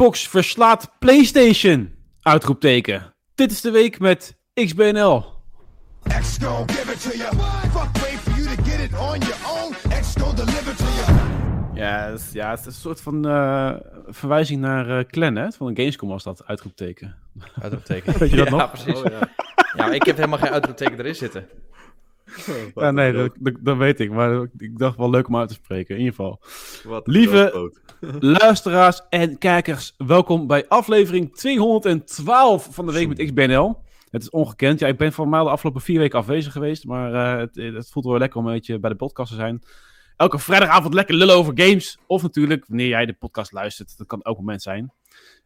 Xbox verslaat PlayStation. Uitroepteken. Dit is de week met XBNL. X gon' give it to you. Fuck wait for you to get it on your own. X gon' deliver to you. Ja, het is, ja, het is een soort van eh, verwijzing naar eh Clan, hè? Van een Gamescom was dat, uitroepteken. Uitroepteken. Weet je dat ja, nog? precies. ja. maar ik heb helemaal geen uitroepteken erin zitten. Ja, nee, dat, dat, dat weet ik. Maar ik dacht wel leuk om uit te spreken, in ieder geval. Wat Lieve-. Luisteraars en kijkers, welkom bij aflevering 212 van de Week met XBNL. Het is ongekend. Ja, ik ben voor mij de afgelopen vier weken afwezig geweest. Maar eh, het, het voelt wel lekker om een beetje bij de podcast te zijn. Elke vrijdagavond lekker lullen over games. Of natuurlijk, wanneer jij de podcast luistert. Dat kan elk moment zijn.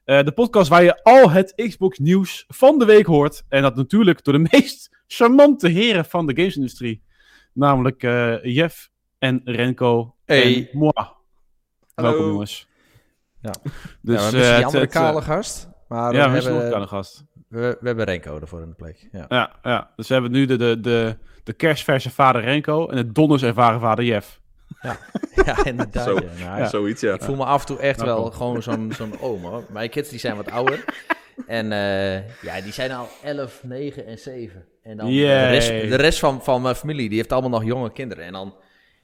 Eh, de podcast waar je al het Xbox nieuws van de week hoort. En dat natuurlijk door de meest charmante heren van de gamesindustrie. Namelijk eh, Jeff en Renko Hey. en moi. Hallo. Welkom jongens. Ja. Dus, ja, we eh, het- andere het, kale gast. Maar ja, we, we hebben een gast. we, we hebben Renko ervoor in de plek. Ja. Ja, ja, dus we hebben nu de, de, de, de kerstverse vader Renko en de donders ervaren vader Jeff. ja, inderdaad. Zo. ja. Nou, Ja. Zoiets, ja. Ik voel me af en toe echt Nou, wel kom. gewoon zo'n zo'n oom hoor. Mijn kids die zijn wat ouder. En eh, ja, die zijn al 11, 9 en 7. En dan de rest, de rest van, van mijn familie, die heeft allemaal nog jonge kinderen. En dan,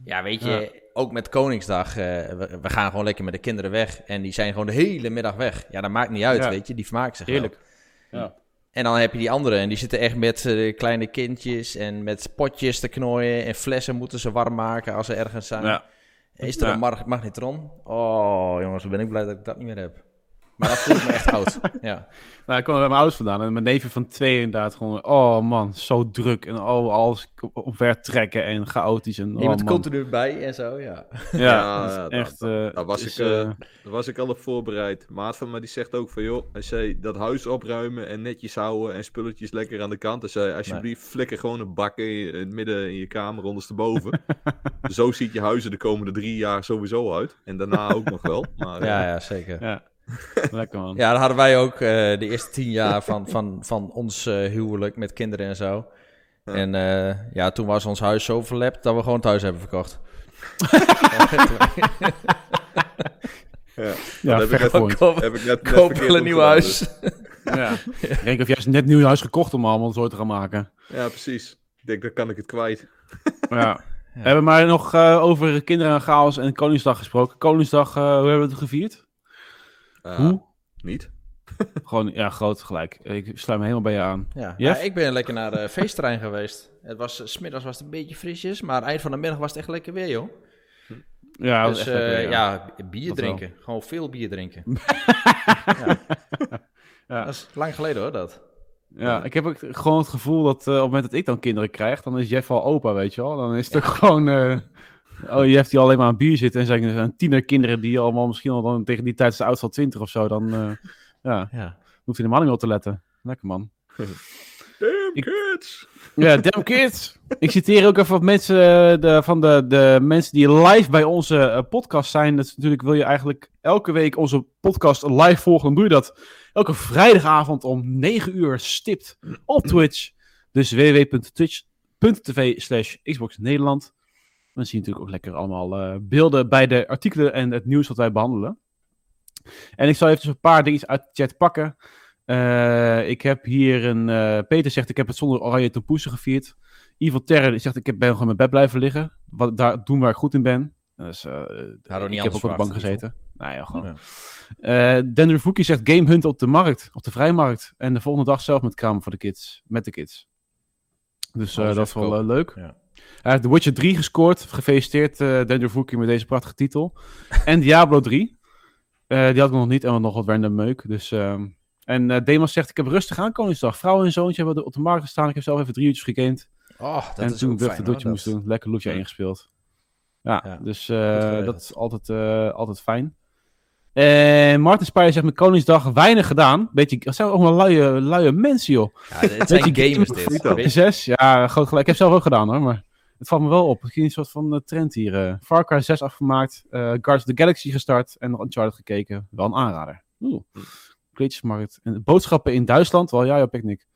ja weet je, Ja. ook met Koningsdag, eh, we, we gaan gewoon lekker met de kinderen weg. En die zijn gewoon de hele middag weg. Ja, dat maakt niet uit, Ja. weet je. Die vermaken zich wel. Heerlijk. Ja. En dan heb je die anderen en die zitten echt met eh, kleine kindjes en met potjes te knooien en flessen moeten ze warm maken als ze ergens zijn. Ja. Is er Ja. een mag- magnetron? Oh jongens, ben ik blij dat ik dat niet meer heb. Maar dat voelt me echt oud. Ja. Nou, ik kwam bij mijn ouders vandaan en mijn neven van twee inderdaad gewoon, oh man, zo druk en oh, alles op ver trekken en chaotisch en oh Je bent man. continu bij en zo, ja. Ja, dat ja, echt... daar- eh, daar was is, ik, eh, eh, Daar was ik al op voorbereid. Maat van me die zegt ook van joh, als jij dat huis opruimen en netjes houden en spulletjes lekker aan de kant. Dan zei alsjeblieft flikker gewoon een bak in, je- in het midden in je kamer ondersteboven. Zo ziet je huizen de komende drie jaar sowieso uit. En daarna ook nog wel. Maar, Ja, ja, zeker. Ja, lekker man. dat hadden wij ook eh, de eerste tien jaar van, van, van ons eh, huwelijk met kinderen en zo. Ja. En eh, ja, toen was ons huis zo verlept dat we gewoon thuis hebben verkocht. ja. Ja, dat heb ik net-. Koop, Heb ik net, koop een nieuw huis. Ja. Renko heeft juist net een nieuw huis gekocht om allemaal zo te gaan maken. Ja, precies. Ik denk, dan kan ik het kwijt. Ja. We hebben maar nog eh, over kinderen en chaos en Koningsdag gesproken. Koningsdag, eh, hoe hebben we het gevierd? Eh, Hoe? Niet. Gewoon, ja, groot gelijk. Ik sluit me helemaal bij je aan. Ja, ja, ik ben lekker naar de feestterrein geweest. Het was, 's smiddags was het een beetje frisjes, maar eind van de middag was het echt lekker weer, joh. Ja, dus lekker, eh, ja. ja, bier Dat wel. drinken. Gewoon veel bier drinken. Ja. Dat is lang geleden hoor, dat. Ja, ik heb ook gewoon het gevoel dat eh, op het moment dat ik dan kinderen krijg, dan is Jeff al opa, weet je wel. Dan is het ook gewoon, eh, oh, Jeff die alleen maar aan bier zit en zijn, zijn tienerkinderen die allemaal misschien al dan tegen die tijd is de oudste al twintig of zo, dan eh, ja, Ja. hoeft hij helemaal niet meer op te letten. Lekker man. Damn Ik- kids! Ja, damn kids. Ik citeer ook even wat mensen eh, de, van de, de mensen die live bij onze eh, podcast zijn. Dat is natuurlijk wil je eigenlijk elke week onze podcast live volgen. Dan doe je dat elke vrijdagavond om 9 uur stipt op Twitch. Dus www.twitch.tv slash Xbox Nederland. Dan zie je natuurlijk ook lekker allemaal eh, beelden bij de artikelen en het nieuws wat wij behandelen. En ik zal even een paar dingen uit de chat pakken. Eh, ik heb hier een. eh, Peter zegt: Ik heb het zonder oranje tompoesen gevierd. Terror die zegt: Ik heb- ben gewoon in mijn bed blijven liggen. Wat, daar doen waar ik goed in ben. Dus, ook ik niet heb ook op de bank gezeten. Nou ja, gewoon. Ja. Fookie zegt: Game Hunt op de markt, op de vrijmarkt. En de volgende dag zelf met kramen voor de kids. Met de kids. Dus dat is wel leuk. Ja. Hij heeft The Witcher 3 gescoord. Gefeliciteerd, eh Denver Fookie, met deze prachtige titel. en Diablo 3. Eh, die had ik nog niet en nog wat random meuk. Dus, ehm, en eh Demas zegt, ik heb rustig aan Koningsdag. Vrouw en zoontje hebben op de markt gestaan. Ik heb zelf even drie uurtjes gegamed. Oh, dat en is toen ik fijn, het hoor, doetje moest doen. Lekker Loefje Ja. ingespeeld. Ja, Ja, dus eh, dat is altijd, eh, altijd fijn. En Martin Spire zegt met Koningsdag weinig gedaan. Beetje, dat zijn ook wel luie, luie mensen, joh. Ja, het zijn gamers gamer- dit. Zes, ja, groot gelijk. Ik heb zelf ook gedaan hoor, maar het valt me wel op. Het ging een soort van eh, trend hier. eh. Far Cry 6 afgemaakt, eh Guardians of the Galaxy gestart en nog Uncharted gekeken. Wel een aanrader. Oeh. Kleedjesmarkt. En boodschappen in Duitsland, wel ja, op picknick.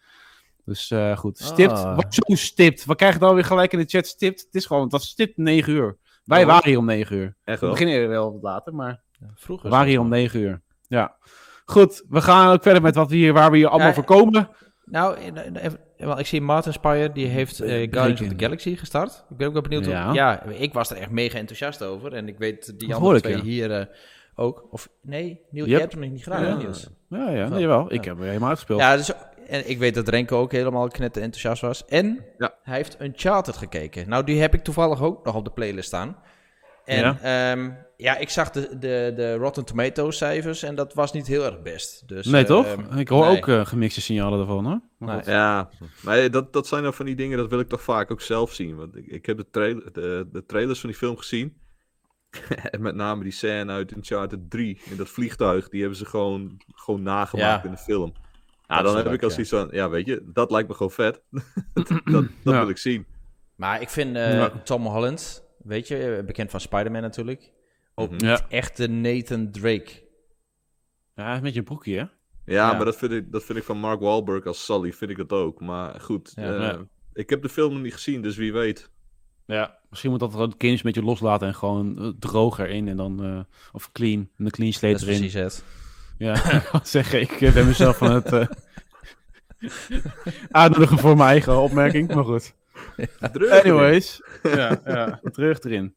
Dus goed, stipt. Ah. Wat zo stipt? We krijgen dan weer gelijk in de chat stipt. Het is gewoon, dat stipt 9 uur. Wij Oh. waren hier om 9 uur. Echt We wel? beginnen wel wat later, maar Vroeger. we waren hier om 9 uur. Ja. Goed, we gaan ook verder met wat we hier, waar we hier allemaal Ja, voor komen. Nou, even, wel, ik zie Martin Spire, die heeft eh, Guardians of the. Galaxy gestart. Ik ben ook wel benieuwd. Ja. Ik was er echt mega enthousiast over. En ik weet die Dat andere ik, twee ja. hier eh, ook. Of nee, Niels, Yep. jij hebt hem nog niet gedaan, hè, Ja. Niels? Ja, ja, Wel, nee, wel. Ik ja. heb er helemaal uitgespeeld. Ja, dus, en ik weet dat Renko ook helemaal knetter enthousiast was. En Ja. hij heeft Uncharted gekeken. Nou, die heb ik toevallig ook nog op de playlist staan. En Ja? ja, ja ik zag de, de, de Rotten Tomatoes cijfers en dat was niet heel erg best. Dus, nee, toch? ehm, ik hoor nee. ook eh, gemixte signalen ervan, hoor. Maar Nee. Ja, maar dat, dat zijn dan van die dingen, dat wil ik toch vaak ook zelf zien. Want ik, ik heb de, de, de trailers van die film gezien. en met name die scène uit Uncharted 3, in dat vliegtuig, die hebben ze gewoon, gewoon nagemaakt Ja. in de film. Ja, dan heb ik als iets van, ja weet je, dat lijkt me gewoon vet. dat dat, dat Ja. wil ik zien. Maar ik vind eh, Ja. Tom Holland, weet je, eh, bekend van Spider-Man natuurlijk, ook Mhm. niet Ja. echt de Nathan Drake. Ja, hij is met je broekje, hè? Ja, Ja. maar dat vind, ik, dat vind ik van Mark Wahlberg als Sully, vind ik dat ook. Maar goed, Ja. eh, Ja. ik heb de film nog niet gezien, dus wie weet. Ja, misschien moet dat gewoon het games een beetje loslaten en gewoon eh, droog erin en dan, eh, of clean, een clean Dat slate is erin. precies het. Ja, ik zeggen, ik eh, ben mezelf van het eh aanmoedigen voor mijn eigen opmerking, maar goed. Anyways, ja, ja, terug erin.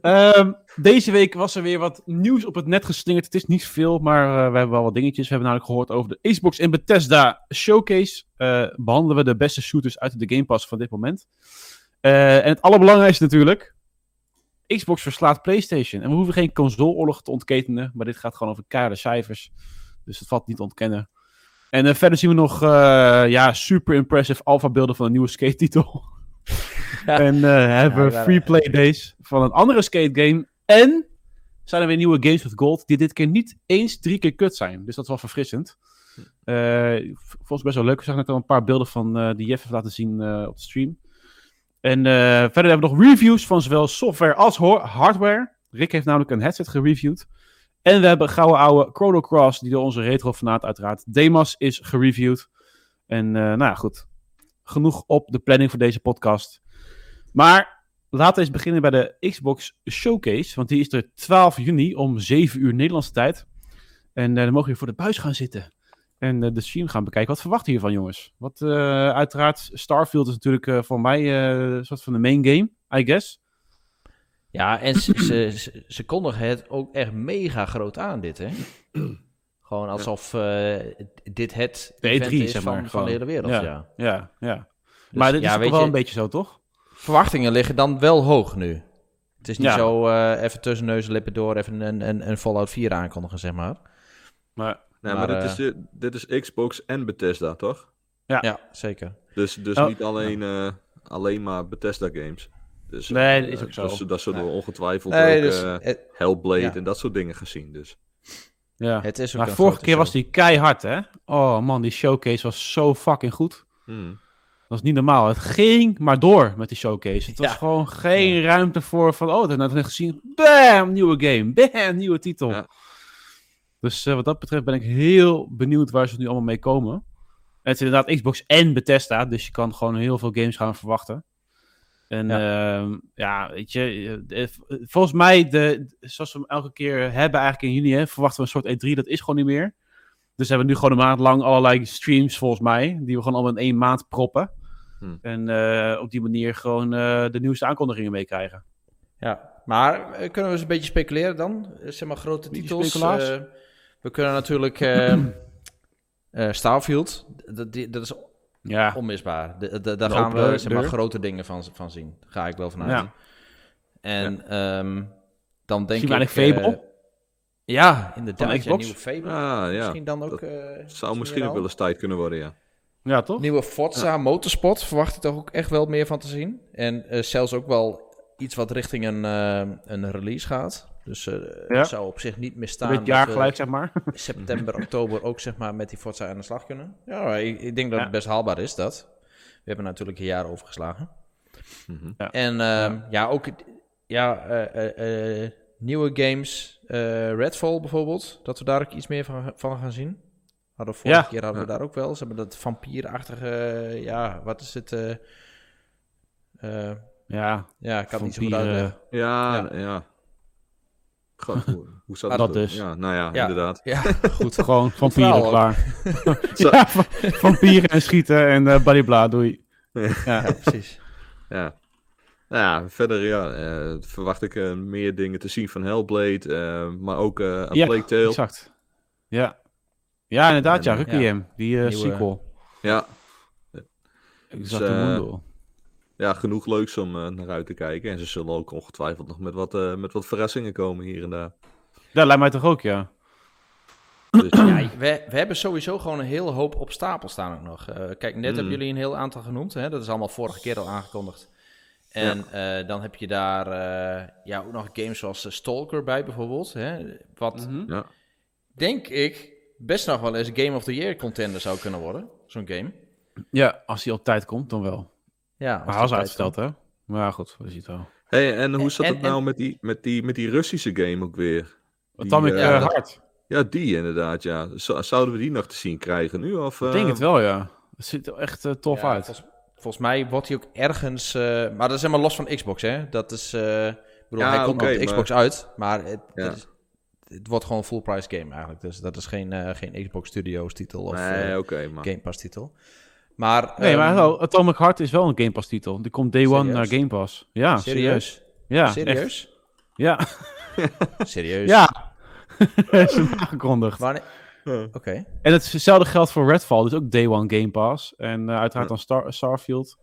Ehm, deze week was er weer wat nieuws op het net geslingerd. Het is niet veel, maar eh, we hebben wel wat dingetjes. We hebben namelijk gehoord over de Xbox en Bethesda Showcase. Eh, behandelen we de beste shooters uit de Game Pass van dit moment. Eh, en het allerbelangrijkste natuurlijk. Xbox verslaat PlayStation. En we hoeven geen consoleoorlog te ontketenen, maar dit gaat gewoon over keiharde cijfers. Dus dat valt niet te ontkennen. En verder zien we nog eh, ja, super impressive alpha-beelden van een nieuwe skate-titel. En eh, hebben we free play days van een andere skate game. En zijn er weer nieuwe games with gold die dit keer niet eens drie keer kut zijn. Dus dat is wel verfrissend. V- volgens best wel leuk. We zagen net al een paar beelden van eh, die Jeff heeft laten zien op de stream. En verder hebben we nog reviews van zowel software als hardware. Rick heeft namelijk een headset gereviewd. En we hebben gouden oude Chrono Cross, die door onze retro-fanaat uiteraard Demas is gereviewd. En nou ja, goed. Genoeg op de planning voor deze podcast. Maar laten we eens beginnen bij de Xbox Showcase. Want die is er 12 juni om 7 uur Nederlandse tijd. En eh, dan mogen we voor de buis gaan zitten. En eh, de stream gaan bekijken. Wat verwachten hiervan, jongens? Wat, eh, uiteraard, Starfield is natuurlijk eh, voor mij eh, een soort van de main game, I guess. Ja, en ze, ze, ze, ze kondigen het ook echt mega groot aan, dit, hè? Gewoon alsof eh, dit het De event E3, is zeg maar, van, van de hele wereld, Ja. ja. Ja, ja. Dus maar dit ja, is toch wel je, een beetje zo, toch? Verwachtingen liggen dan wel hoog nu. Het is niet Ja. zo eh, even tussen neus en lippen door even een, een, een Fallout 4 aankondigen, zeg maar. Maar, Nee, maar, Maar, dit, eh, is, de- dit is Xbox en Bethesda, toch? Ja, zeker. Dus, dus Oh. niet alleen, eh, alleen maar Bethesda games. Dus, Nee, eh, dat is ook zo. Dus, dat zullen we ongetwijfeld Nee, ook dus eh, Hellblade ja. en dat soort dingen gezien. Dus. Ja. het is ook maar vorige keer was die keihard, hè? Oh man, die showcase was zo fucking goed. Hmm. Dat is niet normaal. Het ging maar door met die showcase. Het was gewoon geen ruimte voor van, oh, dat hebben we net gezien. Bam, nieuwe game. Bam, nieuwe titel. Ja. Dus eh, wat dat betreft ben ik heel benieuwd waar ze nu allemaal mee komen. En het is inderdaad Xbox en Bethesda, dus je kan gewoon heel veel games gaan verwachten. En ja, ja weet je, eh, eh, volgens mij, de, zoals we hem elke keer hebben eigenlijk in juni, hè, verwachten we een soort E3, dat is gewoon niet meer. Dus we hebben nu gewoon een maand lang allerlei streams, volgens mij, die we gewoon allemaal in één maand proppen. Hmm. En eh, op die manier gewoon de nieuwste aankondigingen meekrijgen. Ja, maar kunnen we eens een beetje speculeren dan? Zeg maar grote titels. we kunnen natuurlijk eh, eh, Starfield, dat, die- dat is Ja, onmisbaar. De, de- daar De gaan we zeg maar, grote dingen van, van zien. Daar ga ik wel vanuit. Ja. En ehm, dan denk ik... Fable? eh, ja, inderdaad. Ja, Xbox? nieuwe Fable. Ah, ja. Misschien dan ook... dat eh, Zou misschien ook wel eens tijd kunnen worden, ja. ja toch? Nieuwe Forza Motorsport verwacht ik toch ook echt wel meer van te zien. En eh, zelfs ook wel iets wat richting een, eh, een release gaat. Dus eh Ja. het zou op zich niet meer staan. beetje jaar gelijk, zeg maar. september, oktober ook zeg maar met die Forza aan de slag kunnen. Ja, ik, ik denk dat Ja. het best haalbaar is dat. We hebben natuurlijk een jaar overgeslagen. Mhm. En ehm, ja. ook ja, eh, eh, nieuwe games, eh, Redfall bijvoorbeeld, dat we daar ook iets meer van, van gaan zien. Hadden we vorige Ja. keer hadden we daar ook wel. Ze hebben dat vampierachtige, ja, wat is het? eh, eh, Ja, ja, ik kan het niet zo goed uitleggen. Ja, Ja. Ja. Hoe, hoe zat Ah, dat dus. Ja, nou ja, Ja. inderdaad. Ja, goed. Gewoon vampieren, klaar. Ja, vampieren en schieten en eh bladibla, doei. Ja. Ja, precies. Ja. Nou ja, verder ja, eh, verwacht ik eh, meer dingen te zien van Hellblade, eh, maar ook eh een Ja, Plague Tale. exact. Ja. Ja, inderdaad, ja, En, Requiem, die eh, Nieuwe- sequel. Ja, Exact, Mundo. Ja, genoeg leuks om eh, naar uit te kijken. En ze zullen ook ongetwijfeld nog met wat, eh, met wat verrassingen komen hier en daar. Ja, lijkt mij toch ook, ja. Dus, Ja, we, we hebben sowieso gewoon een hele hoop op stapel staan ook nog. Eh, kijk, net Mm. hebben jullie een heel aantal genoemd. Hè? Dat is allemaal vorige keer al aangekondigd. En eh, dan heb je daar eh, ja, ook nog games zoals Stalker bij bijvoorbeeld. Hè? Wat, ja. denk ik, best nog wel eens Game of the Year contender zou kunnen worden. Zo'n game. Ja, als die op tijd komt, dan wel. Ja, als Maar hij was uitgesteld, hè? Maar ja, goed, we zien het wel. Hey, en hoe zat en- het nou en- met, die, met, die, met die Russische game ook weer? Atomic ja, eh, dat- Heart. Ja, die inderdaad, ja. Zo- zouden we die nog te zien krijgen nu? Of, Ik denk eh, het wel, ja. Het ziet er echt eh, tof Ja, uit. Volgens, volgens mij wordt hij ook ergens... eh, maar dat is helemaal los van Xbox, hè? Dat is... eh, ik bedoel, Ja, hij komt nog op de maar- Xbox uit, maar het, Ja. het, is- het wordt gewoon een full price game eigenlijk. Dus dat is geen, eh, geen Xbox Studios titel of Nee, oké, maar... Game Pass titel. Maar, Nee, maar wel, Atomic Heart is wel een Game Pass titel. Die komt day one naar Game Pass. Ja, serieus. serieus? Ja, echt. serieus? Ja, Serieus? ja. is hem aangekondigd. Wanneer? Oké. En het- hetzelfde geldt voor Redfall, dus ook day one Game Pass. En eh, uiteraard dan Star Starfield.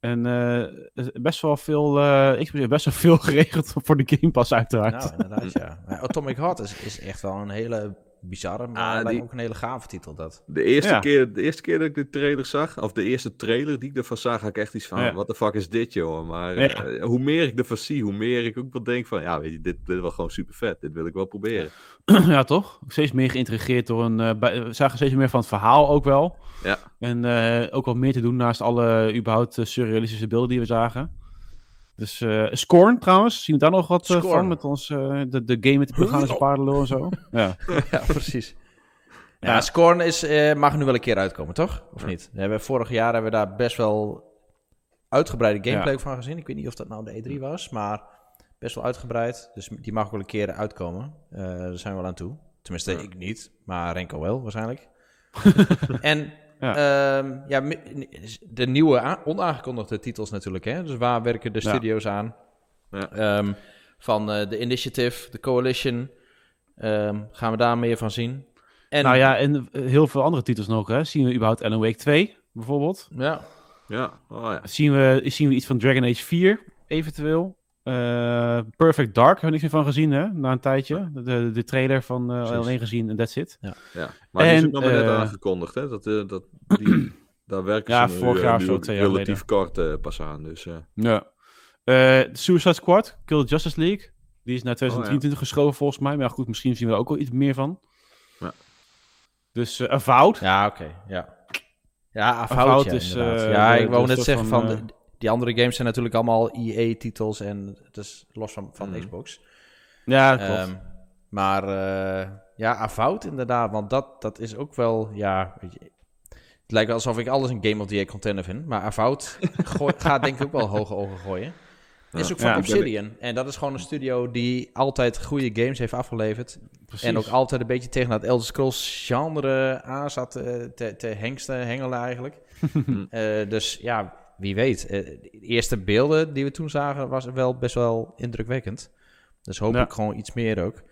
En eh, best wel veel, eh, ik best wel veel geregeld voor de Game Pass uiteraard. Nou, inderdaad, ja. Maar Atomic Heart is, is echt wel een hele bizarre, maar Ah, die- ook een hele gave titel dat. De eerste, Ja. keer, de eerste keer dat ik de trailer zag, of de eerste trailer die ik ervan zag, had ik echt iets van, Ja. wat de fuck is dit, joh? Maar Ja. eh, hoe meer ik ervan zie, hoe meer ik ook wel denk van, ja, weet je, dit, dit is wel gewoon super vet. Dit wil ik wel proberen. ja, toch? Steeds meer geïntrigeerd door een... eh, bij- we zagen steeds meer van het verhaal ook wel. Ja. En eh, ook wat meer te doen naast alle überhaupt surrealistische beelden die we zagen. Dus eh Scorn trouwens, zien we daar nog wat eh, van met ons, eh, de, de game met de Bulgaarse paardenlul en zo. Ja. ja, precies. Ja, Ja. Scorn is, mag nu wel een keer uitkomen, toch? Of niet? We hebben, vorig jaar hebben we daar best wel uitgebreide gameplay Ja. van gezien. Ik weet niet of dat nou de E3 was, maar best wel uitgebreid. Dus die mag ook wel een keer uitkomen. Daar zijn we wel aan toe. Tenminste, ik niet, maar Renko wel waarschijnlijk. en Ja. mi- de nieuwe onaangekondigde titels natuurlijk. Hè? Dus waar werken de Ja. studio's aan? Ja. Ehm, van eh, de Initiative, de Coalition. Ehm, gaan we daar meer van zien? En, Nou ja, en eh, heel veel andere titels nog. Hè. Zien we überhaupt Alan Wake 2 bijvoorbeeld? ja. Ja, oh ja. Zien we, zien we iets van Dragon Age 4 eventueel? Eh, Perfect Dark hebben we niks meer van gezien, hè? Na een tijdje. De, de, trailer van eh, Precies. alleen gezien en that's it. ja. Maar die is En, ook nog maar net eh, aangekondigd, hè? Dat, eh, dat, die, daar werken Ja, ze nu, vorig jaar nu zo, twee jaar relatief kort pas aan. Dus eh, Ja. Eh, Suicide Squad, Kill the Justice League. Die is naar Oh, 2023 geschoven volgens mij. Maar ja, goed, misschien zien we er ook wel iets meer van. Ja. Dus uh, Avowed. Ja, oké. Ja, ja Avowed Avowed, ja, is, eh, ja, ik wou net zeggen van, van... de- die andere games zijn natuurlijk allemaal EA-titels en het is los van, van Mhm. Xbox. Ja, klopt. Ehm, maar eh, ja, Avowed inderdaad, want dat, dat is ook wel, ja, weet je, het lijkt wel alsof ik alles een Game of the Year contender vind, maar gooi- gaat denk ik ook wel hoge ogen gooien. Is ook van Ja, Obsidian. En dat is gewoon een studio die altijd goede games heeft afgeleverd. Precies. En ook altijd een beetje tegen dat Elder Scrolls genre aan zat eh, te, te hengsten, hengelen eigenlijk. Eh, dus ja, wie weet. Eh, de eerste beelden die we toen zagen was wel best wel indrukwekkend. Dus hoop Ja. ik gewoon iets meer ook.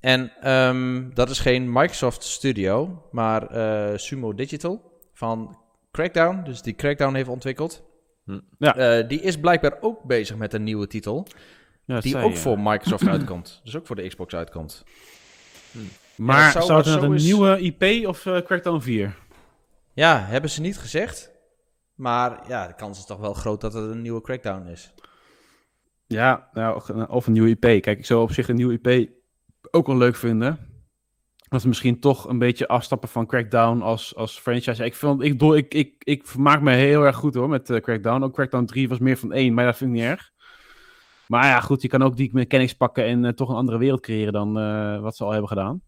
En ehm, dat is geen Microsoft Studio, maar eh, Sumo Digital van Crackdown. Dus die Crackdown heeft ontwikkeld. Hm. Ja. Eh, die is blijkbaar ook bezig met een nieuwe titel. Ja, Die zei ook voor Microsoft uitkomt. Dus ook voor de Xbox uitkomt. Maar dat zou zou het een is- nieuwe IP of Crackdown 4? Ja, hebben ze niet gezegd. Maar ja, de kans is toch wel groot dat het een nieuwe Crackdown is. Ja, nou, of- een nieuwe IP. Kijk, ik zou op zich een nieuwe IP ook wel leuk vinden. Dat we misschien toch een beetje afstappen van Crackdown als, als franchise. Ik, vind, ik, ik, ik, ik vermaak me heel erg goed hoor met eh, Crackdown. Ook Crackdown 3 was meer van één, maar dat vind ik niet erg. Maar ja, goed, je kan ook die mechanics pakken en eh, toch een andere wereld creëren dan eh, wat ze al hebben gedaan.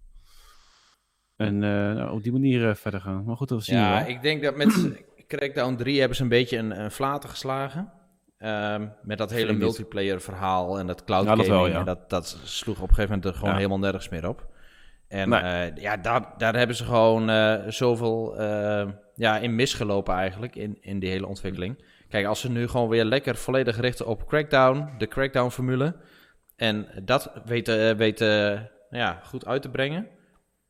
En nou, op die manier verder gaan. Maar goed, dat zien we Ja, wel. ik denk dat met Crackdown 3 hebben ze een beetje een, een flater geslagen. Ehm, met dat hele multiplayer verhaal en dat cloud Ja, dat gaming. wel, ja. en dat, dat sloeg op een gegeven moment er gewoon Ja. helemaal nergens meer op. En Nee. eh, ja, daar, daar hebben ze gewoon eh, zoveel eh, ja, in misgelopen eigenlijk, in, in die hele ontwikkeling. Kijk, als ze nu gewoon weer lekker volledig richten op Crackdown, de Crackdown-formule, en dat weten, weten ja, goed uit te brengen,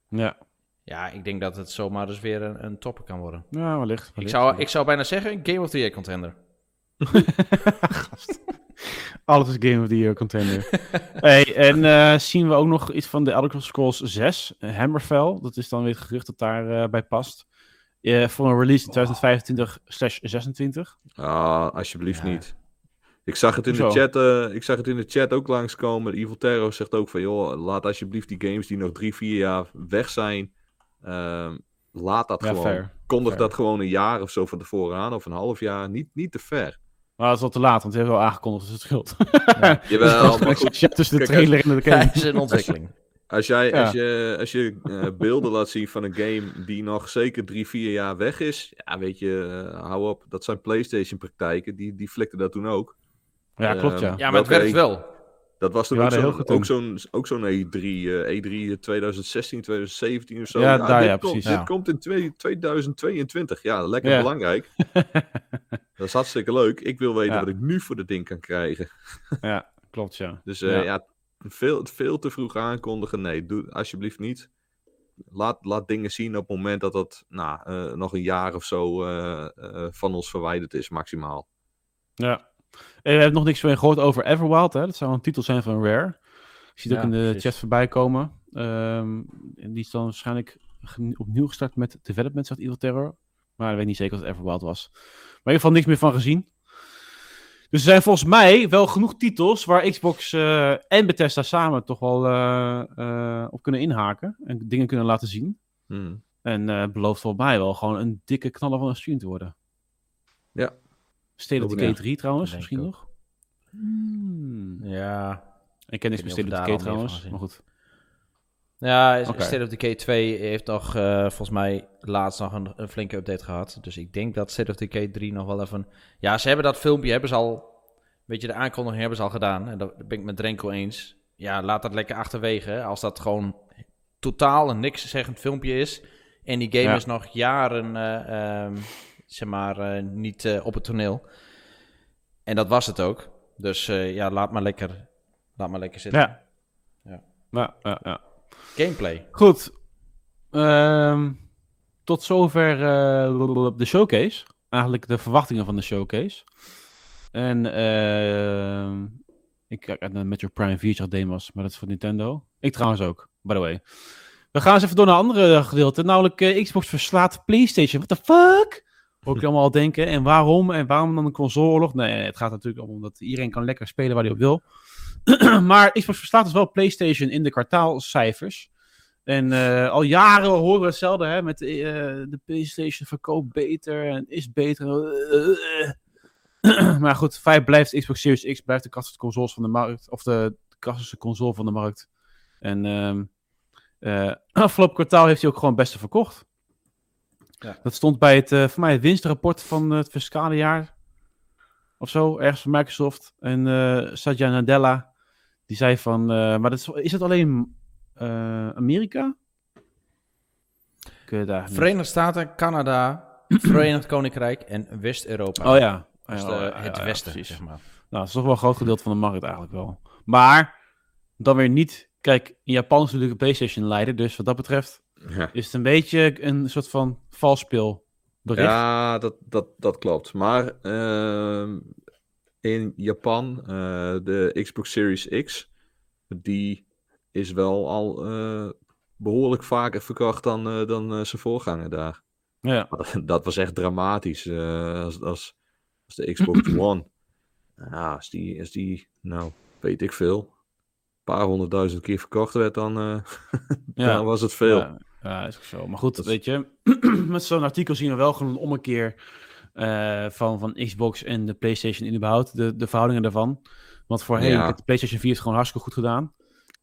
Ja, ja, ik denk dat het zomaar dus weer een, een topper kan worden. ja wellicht. Ik zou, ik zou bijna zeggen, Game of the Year contender. Alles is Game of the Year contender. hey, en eh, zien we ook nog iets van de Elder Scrolls 6, eh, Hammerfell. Dat is dan weer het gerucht dat daarbij bij past. Eh, voor een release in 2025-26. Ah, alsjeblieft Ja. niet. Ik zag, het in de chat, eh, ik zag het in de chat ook langskomen. Evil Terror zegt ook van, joh, laat alsjeblieft die games die nog drie, vier jaar weg zijn, ehm, laat dat Ja, gewoon. fair. Kondig Fair. dat gewoon een jaar of zo van tevoren aan, of een half jaar. Niet, niet te ver. Maar dat is al te laat, want ze hebben wel aangekondigd dat het scheelt. Jawel, maar goed. Ja, tussen de Kijk, trailer en de game. Hij is in ontwikkeling. Als, jij, Ja. als je, als je eh, beelden laat zien van een game die nog zeker drie, vier jaar weg is, ja, weet je, eh, hou op. Dat zijn PlayStation-praktijken, die, die flikten dat toen ook. Ja, klopt ja. Ehm, Ja, maar het werkt wel. Dat was toen ook zo'n ook zo'n ook zo'n E3, eh, E3 2016, 2017 of zo. Ja, daar, dit ja, komt, precies. Dit Ja. komt in twee- 2022. Ja, lekker Ja. belangrijk. dat is hartstikke leuk. Ik wil weten Ja. wat ik nu voor de ding kan krijgen. Ja, klopt ja. Dus eh, Ja. ja, veel, veel te vroeg aankondigen. Nee, doe alsjeblieft niet. Laat, laat dingen zien op het moment dat dat nou, eh, nog een jaar of zo eh, van ons verwijderd is, maximaal. Ja. En we hebben nog niks meer gehoord over Everwild. Hè? Dat zou een titel zijn van Rare. Ik zie het Ja, ook in de precies. chat voorbij komen. En die is dan waarschijnlijk opnieuw gestart met development, zegt Evil Terror. Maar ik weet niet zeker wat Everwild was. Maar in ieder geval niks meer van gezien. Dus er zijn volgens mij wel genoeg titels waar Xbox eh, en Bethesda samen toch wel eh, eh, op kunnen inhaken. En dingen kunnen laten zien. Hmm. En eh belooft volgens mij wel gewoon een dikke knaller van een stream te worden. Ja. State of Ook, Decay ja. 3 trouwens, misschien nog. Hmm. Ja. Ik ken niks Ik met State of Decay al meer trouwens, maar goed. Ja, Oké. State of Decay 2 heeft nog eh, volgens mij laatst nog een, een flinke update gehad. Dus ik denk dat State of Decay 3 nog wel even... Ja, ze hebben dat filmpje, hebben ze al... Weet je, de aankondiging hebben ze al gedaan. En dat ben ik met Drenko eens. Ja, laat dat lekker achterwege. hè. Als dat gewoon totaal een niks zeggend filmpje is... En die game Ja. is nog jaren, eh, ehm, zeg maar, eh, niet eh, op het toneel. En dat was het ook. Dus eh, ja, laat maar lekker, laat maar lekker zitten. Ja. Ja. Ja, ja, ja. Gameplay. Goed. Ehm, tot zover de showcase. Eigenlijk de verwachtingen van de showcase. En ehm, ik kijk uit naar Metro Prime 4 demos, maar dat is voor Nintendo. Ik trouwens ook, by the way. We gaan eens even door naar een andere gedeelte. Namelijk Xbox verslaat PlayStation. What the fuck? Hoor ik allemaal al denken. En waarom? En waarom dan een consoleoorlog? Nee, het gaat natuurlijk om dat iedereen kan lekker spelen waar hij op wil. maar Xbox verslaat dus wel PlayStation in de kwartaalcijfers. En eh, al jaren horen we hetzelfde, hè, met eh, de PlayStation verkoopt beter en is beter. maar goed, feit blijft Xbox Series X blijft de krachtigste consoles van de markt, of de krachtigste console van de markt. En ehm eh, afgelopen kwartaal heeft hij ook gewoon het beste verkocht. Ja. Dat stond bij het, eh, voor mij, het winstrapport van het fiscale jaar. Of zo, ergens van Microsoft. En eh Satya Nadella, die zei van, eh, maar dat is, is het alleen Amerika? Verenigde Staten, Canada, Verenigd Koninkrijk en West-Europa. Oh ja. Dus Ja, ja, het ja, westen, zeg maar. Nou, dat is toch wel een groot gedeelte van de markt eigenlijk wel. Maar dan weer niet. Kijk, in Japan is natuurlijk een PlayStation leider, dus wat dat betreft Ja. is het een beetje een soort van vals speelbericht. Ja, dat, dat, dat klopt. Maar ehm, in Japan, eh, de Xbox Series X, die is wel al eh, behoorlijk vaker verkocht dan, eh, dan zijn voorganger daar. Ja. Dat, dat was echt dramatisch. als, als, als de Xbox One. Ja, als die, als die, nou, weet ik veel, een paar honderdduizend keer verkocht werd, dan, Ja. dan was het veel. Ja, ja, is ook zo. Maar goed, Dat- weet je, met zo'n artikel zien we wel gewoon een ommekeer eh, van, van Xbox en de PlayStation in überhaupt, de, de verhoudingen daarvan. Want voorheen, Ja. heeft de PlayStation 4 het gewoon hartstikke goed gedaan.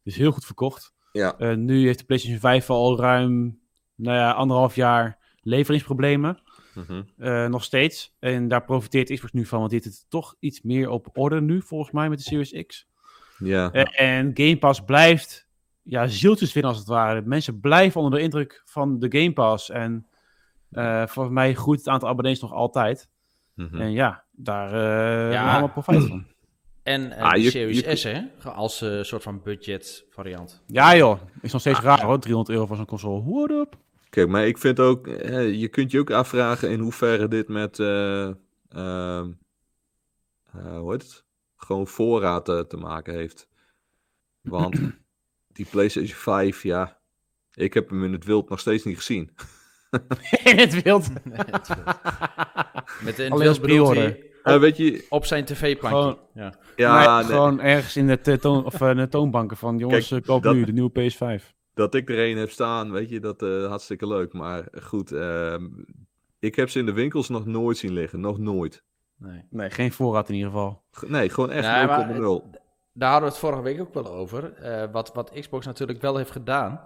Dus heel goed verkocht. Ja. Eh, nu heeft de PlayStation 5 al ruim, nou ja, anderhalf jaar leveringsproblemen. Mhm. Eh, nog steeds. En daar profiteert Xbox nu van, want dit is toch iets meer op orde nu, volgens mij, met de Series X. Ja. En Game Pass blijft ja, zieltjes winnen, als het ware. Mensen blijven onder de indruk van de Game Pass. En eh, volgens mij groeit het aantal abonnees nog altijd. Mhm. En ja, daar eh Ja. allemaal profijt van. En Ah, de je- Series je- S, hè? Als eh, soort van budget variant. Ja joh, is nog steeds Ah, raar hoor, 300 euro voor zo'n console. What up? Kijk, maar ik vind ook, je kunt je ook afvragen in hoeverre dit met, eh, ehm, eh, hoe heet het? Gewoon voorraad te maken heeft. Want die PlayStation 5, ja, ik heb hem in het wild nog steeds niet gezien. In het wild. Met een als bedoelt hij Eh, weet je, op zijn tv-plankje. Gewoon- Ja. ja, Nee, nee, gewoon ergens in de, toon, of, eh, de toonbanken van jongens, Kijk, eh, koop dat- nu de nieuwe PS5. dat ik er een heb staan, weet je, dat eh hartstikke leuk. Maar goed, ehm, ik heb ze in de winkels nog nooit zien liggen, nog nooit. Nee. Nee, geen voorraad in ieder geval. G- Nee, gewoon echt Nee, maar 0,0. Daar hadden we het vorige week ook wel over. Eh, wat, wat Xbox natuurlijk wel heeft gedaan,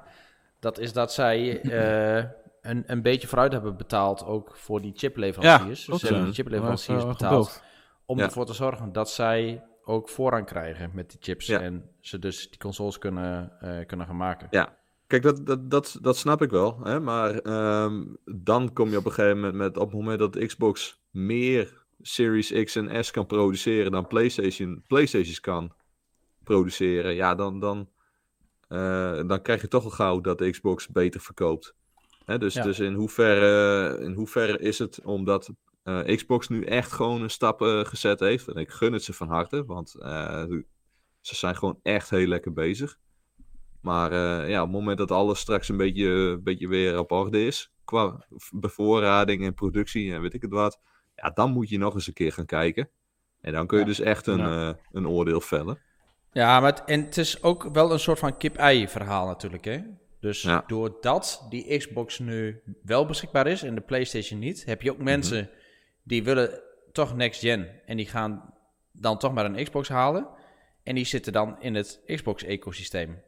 dat is dat zij eh, een, een beetje vooruit hebben betaald ook voor die chipleveranciers. Ja, dus ze hebben die chipleveranciers eh, betaald om Ja. ervoor te zorgen dat zij ook voorrang krijgen met die chips Ja. en ze dus die consoles kunnen, kunnen gaan maken. Ja. Kijk, dat, dat, dat, dat snap ik wel. Hè? Maar ehm, dan kom je op een gegeven moment met... op het moment dat Xbox meer Series X en S kan produceren... dan PlayStation, PlayStations kan produceren... ja, dan, dan, eh, dan krijg je toch al gauw dat de Xbox beter verkoopt. Hè? Dus, Ja. dus in, hoeverre, in hoeverre is het omdat eh, Xbox nu echt gewoon een stap eh, gezet heeft... en ik gun het ze van harte, want ze zijn gewoon echt heel lekker bezig... Maar ja, op het moment dat alles straks een beetje, een beetje weer op orde is, qua bevoorrading en productie en weet ik het wat, ja, dan moet je nog eens een keer gaan kijken. En dan kun je Ja. dus echt een, Ja. een oordeel vellen. Ja, maar het, en het is ook wel een soort van kip-ei verhaal natuurlijk, hè? Dus Ja. doordat die Xbox nu wel beschikbaar is en de PlayStation niet, heb je Mhm. ook mensen die willen toch next gen en die gaan dan toch maar een Xbox halen en die zitten dan in het Xbox-ecosysteem.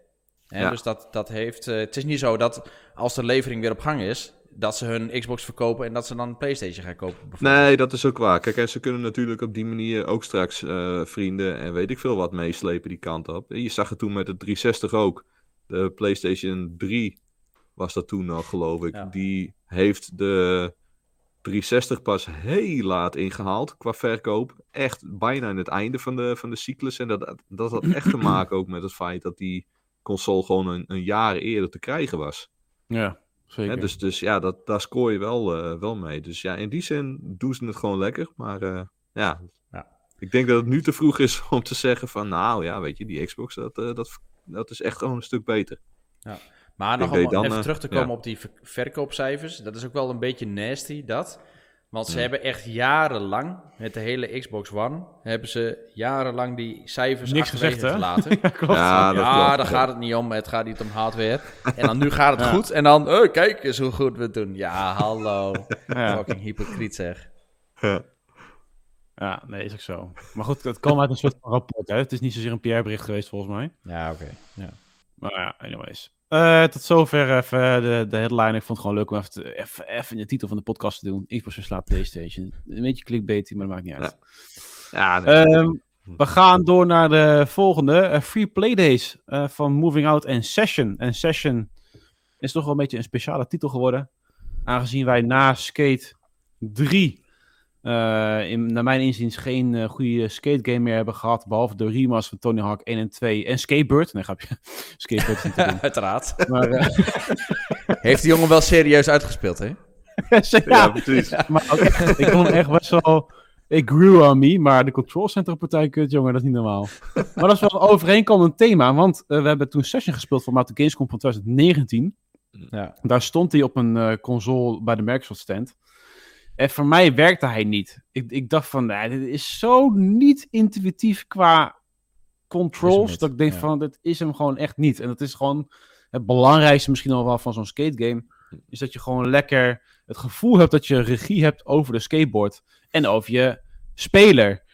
Ja. Dus dat, dat heeft. eh, het is niet zo dat als de levering weer op gang is, dat ze hun Xbox verkopen en dat ze dan een PlayStation gaan kopen. Nee, dat is ook waar. Kijk, en ze kunnen natuurlijk op die manier ook straks eh, vrienden en weet ik veel wat meeslepen die kant op. Je zag het toen met de 360 ook. De PlayStation 3 was dat toen nog, geloof ik. Ja. Die heeft de 360 pas heel laat ingehaald qua verkoop. Echt bijna in het einde van de, van de cyclus. En dat, dat had echt te maken ook met het feit dat die console gewoon een, een jaar eerder te krijgen was. Ja, zeker. Hè, dus, dus ja, dat, daar scoor je wel, eh, wel mee. Dus ja, in die zin doen ze het gewoon lekker. Maar eh, ja. Ja. ik denk dat het nu te vroeg is om te zeggen van... Nou ja, weet je, die Xbox, dat, eh, dat, dat is echt gewoon een stuk beter. Maar Ik nog om dan, even terug te komen ja. op die ver- verkoopcijfers. Dat is ook wel een beetje nasty, dat. Want ze Hmm. hebben echt jarenlang, met de hele Xbox One, hebben ze jarenlang die cijfers Niks achterwege gezegd, hè? gelaten. ja, klopt. Ja, dat ja, klopt. daar gaat het niet om. Het gaat niet om hardware. En dan nu gaat het Ja. goed. En dan, oh, kijk eens hoe goed we het doen. Ja, hallo. Ja. Fucking hypocriet zeg. Ja. Ja, nee, is ook zo. Maar goed, het kwam uit een soort van rapport. Hè? Het is niet zozeer een PR-bericht geweest, volgens mij. Ja, oké. Ja. Maar ja, anyways. Eh, tot zover even de, de headline. Ik vond het gewoon leuk om even, te- even, even in de titel van de podcast te doen. Xbox verslaat PlayStation. Een beetje clickbait, maar dat maakt niet uit. Ja, nee. Ehm, we gaan door naar de volgende. eh, Free Playdays eh, van Moving Out en Session. En Session is toch wel een beetje een speciale titel geworden. Aangezien wij na Skate 3... eh, in, naar mijn inziens geen eh, goede skate game meer hebben gehad. Behalve de remaster van Tony Hawk 1 en 2. En Skatebird. Nee, grapje. Skatebird is niet. Uiteraard. Maar, eh, Heeft die jongen wel serieus uitgespeeld, hè? ja, ja, precies. maar ook echt, ik vond hem echt best wel... Ik grew on me, maar de control center partij kut, jongen, dat is niet normaal. Maar dat is wel een overeenkomend thema, want we hebben toen Session gespeeld voor de Gamescom van 2019. Ja. Daar stond hij op een eh, console bij de Microsoft stand. En voor mij werkte hij niet. Ik, ik dacht van, nee, dit is zo niet intuïtief qua controls, niet, dat ik denk ja. van, dit is hem gewoon echt niet. En dat is gewoon het belangrijkste misschien al wel van zo'n skate game, is dat je gewoon lekker het gevoel hebt dat je regie hebt over de skateboard en over je speler.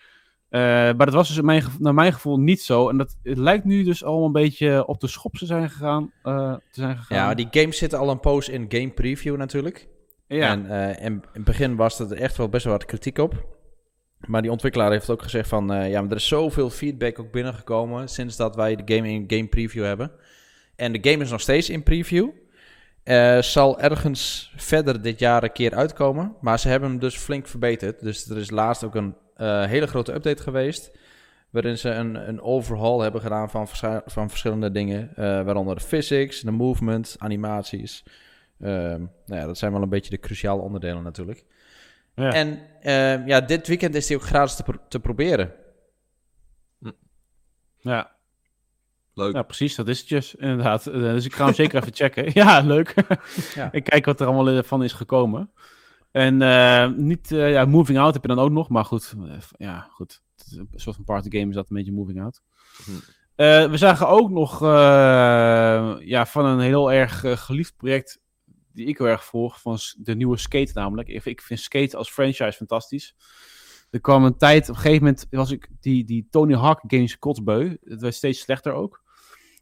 Eh, maar dat was dus in mijn, naar mijn gevoel niet zo. En dat, het lijkt nu dus al een beetje op de schop te zijn gegaan. eh, te zijn gegaan. Ja, die games zitten al een poos in game preview natuurlijk. Ja. En eh, in, het begin was er echt wel best wel wat kritiek op. Maar die ontwikkelaar heeft ook gezegd van... eh, ja, maar er is zoveel feedback ook binnengekomen... sinds dat wij de game in game preview hebben. En de game is nog steeds in preview. Eh, zal ergens verder dit jaar een keer uitkomen. Maar ze hebben hem dus flink verbeterd. Dus er is laatst ook een hele grote update geweest... waarin ze een, een overhaul hebben gedaan van, van verschillende dingen. waaronder de physics, de movement, animaties... Ehm, nou ja, dat zijn wel een beetje de cruciale onderdelen natuurlijk. Ja. En ehm, ja, dit weekend is die ook gratis te, pro- te proberen. ja. Leuk. Ja, precies, dat is het dus, inderdaad. Eh, Dus ik ga hem zeker even checken. Ja, leuk. Ja. ik kijk wat er allemaal eh, van is gekomen. En eh, niet, eh, ja, Moving Out heb je dan ook nog, maar goed. ja, goed. Het is Een soort van party game is dat een beetje Moving Out. Hm. Eh, we zagen ook nog ja, van een heel erg geliefd project die ik heel erg volg, van de nieuwe Skate namelijk. Ik, vind Skate als franchise fantastisch. Er kwam een tijd, op een gegeven moment was ik die, die Tony Hawk games kotsbeu. Het werd steeds slechter ook.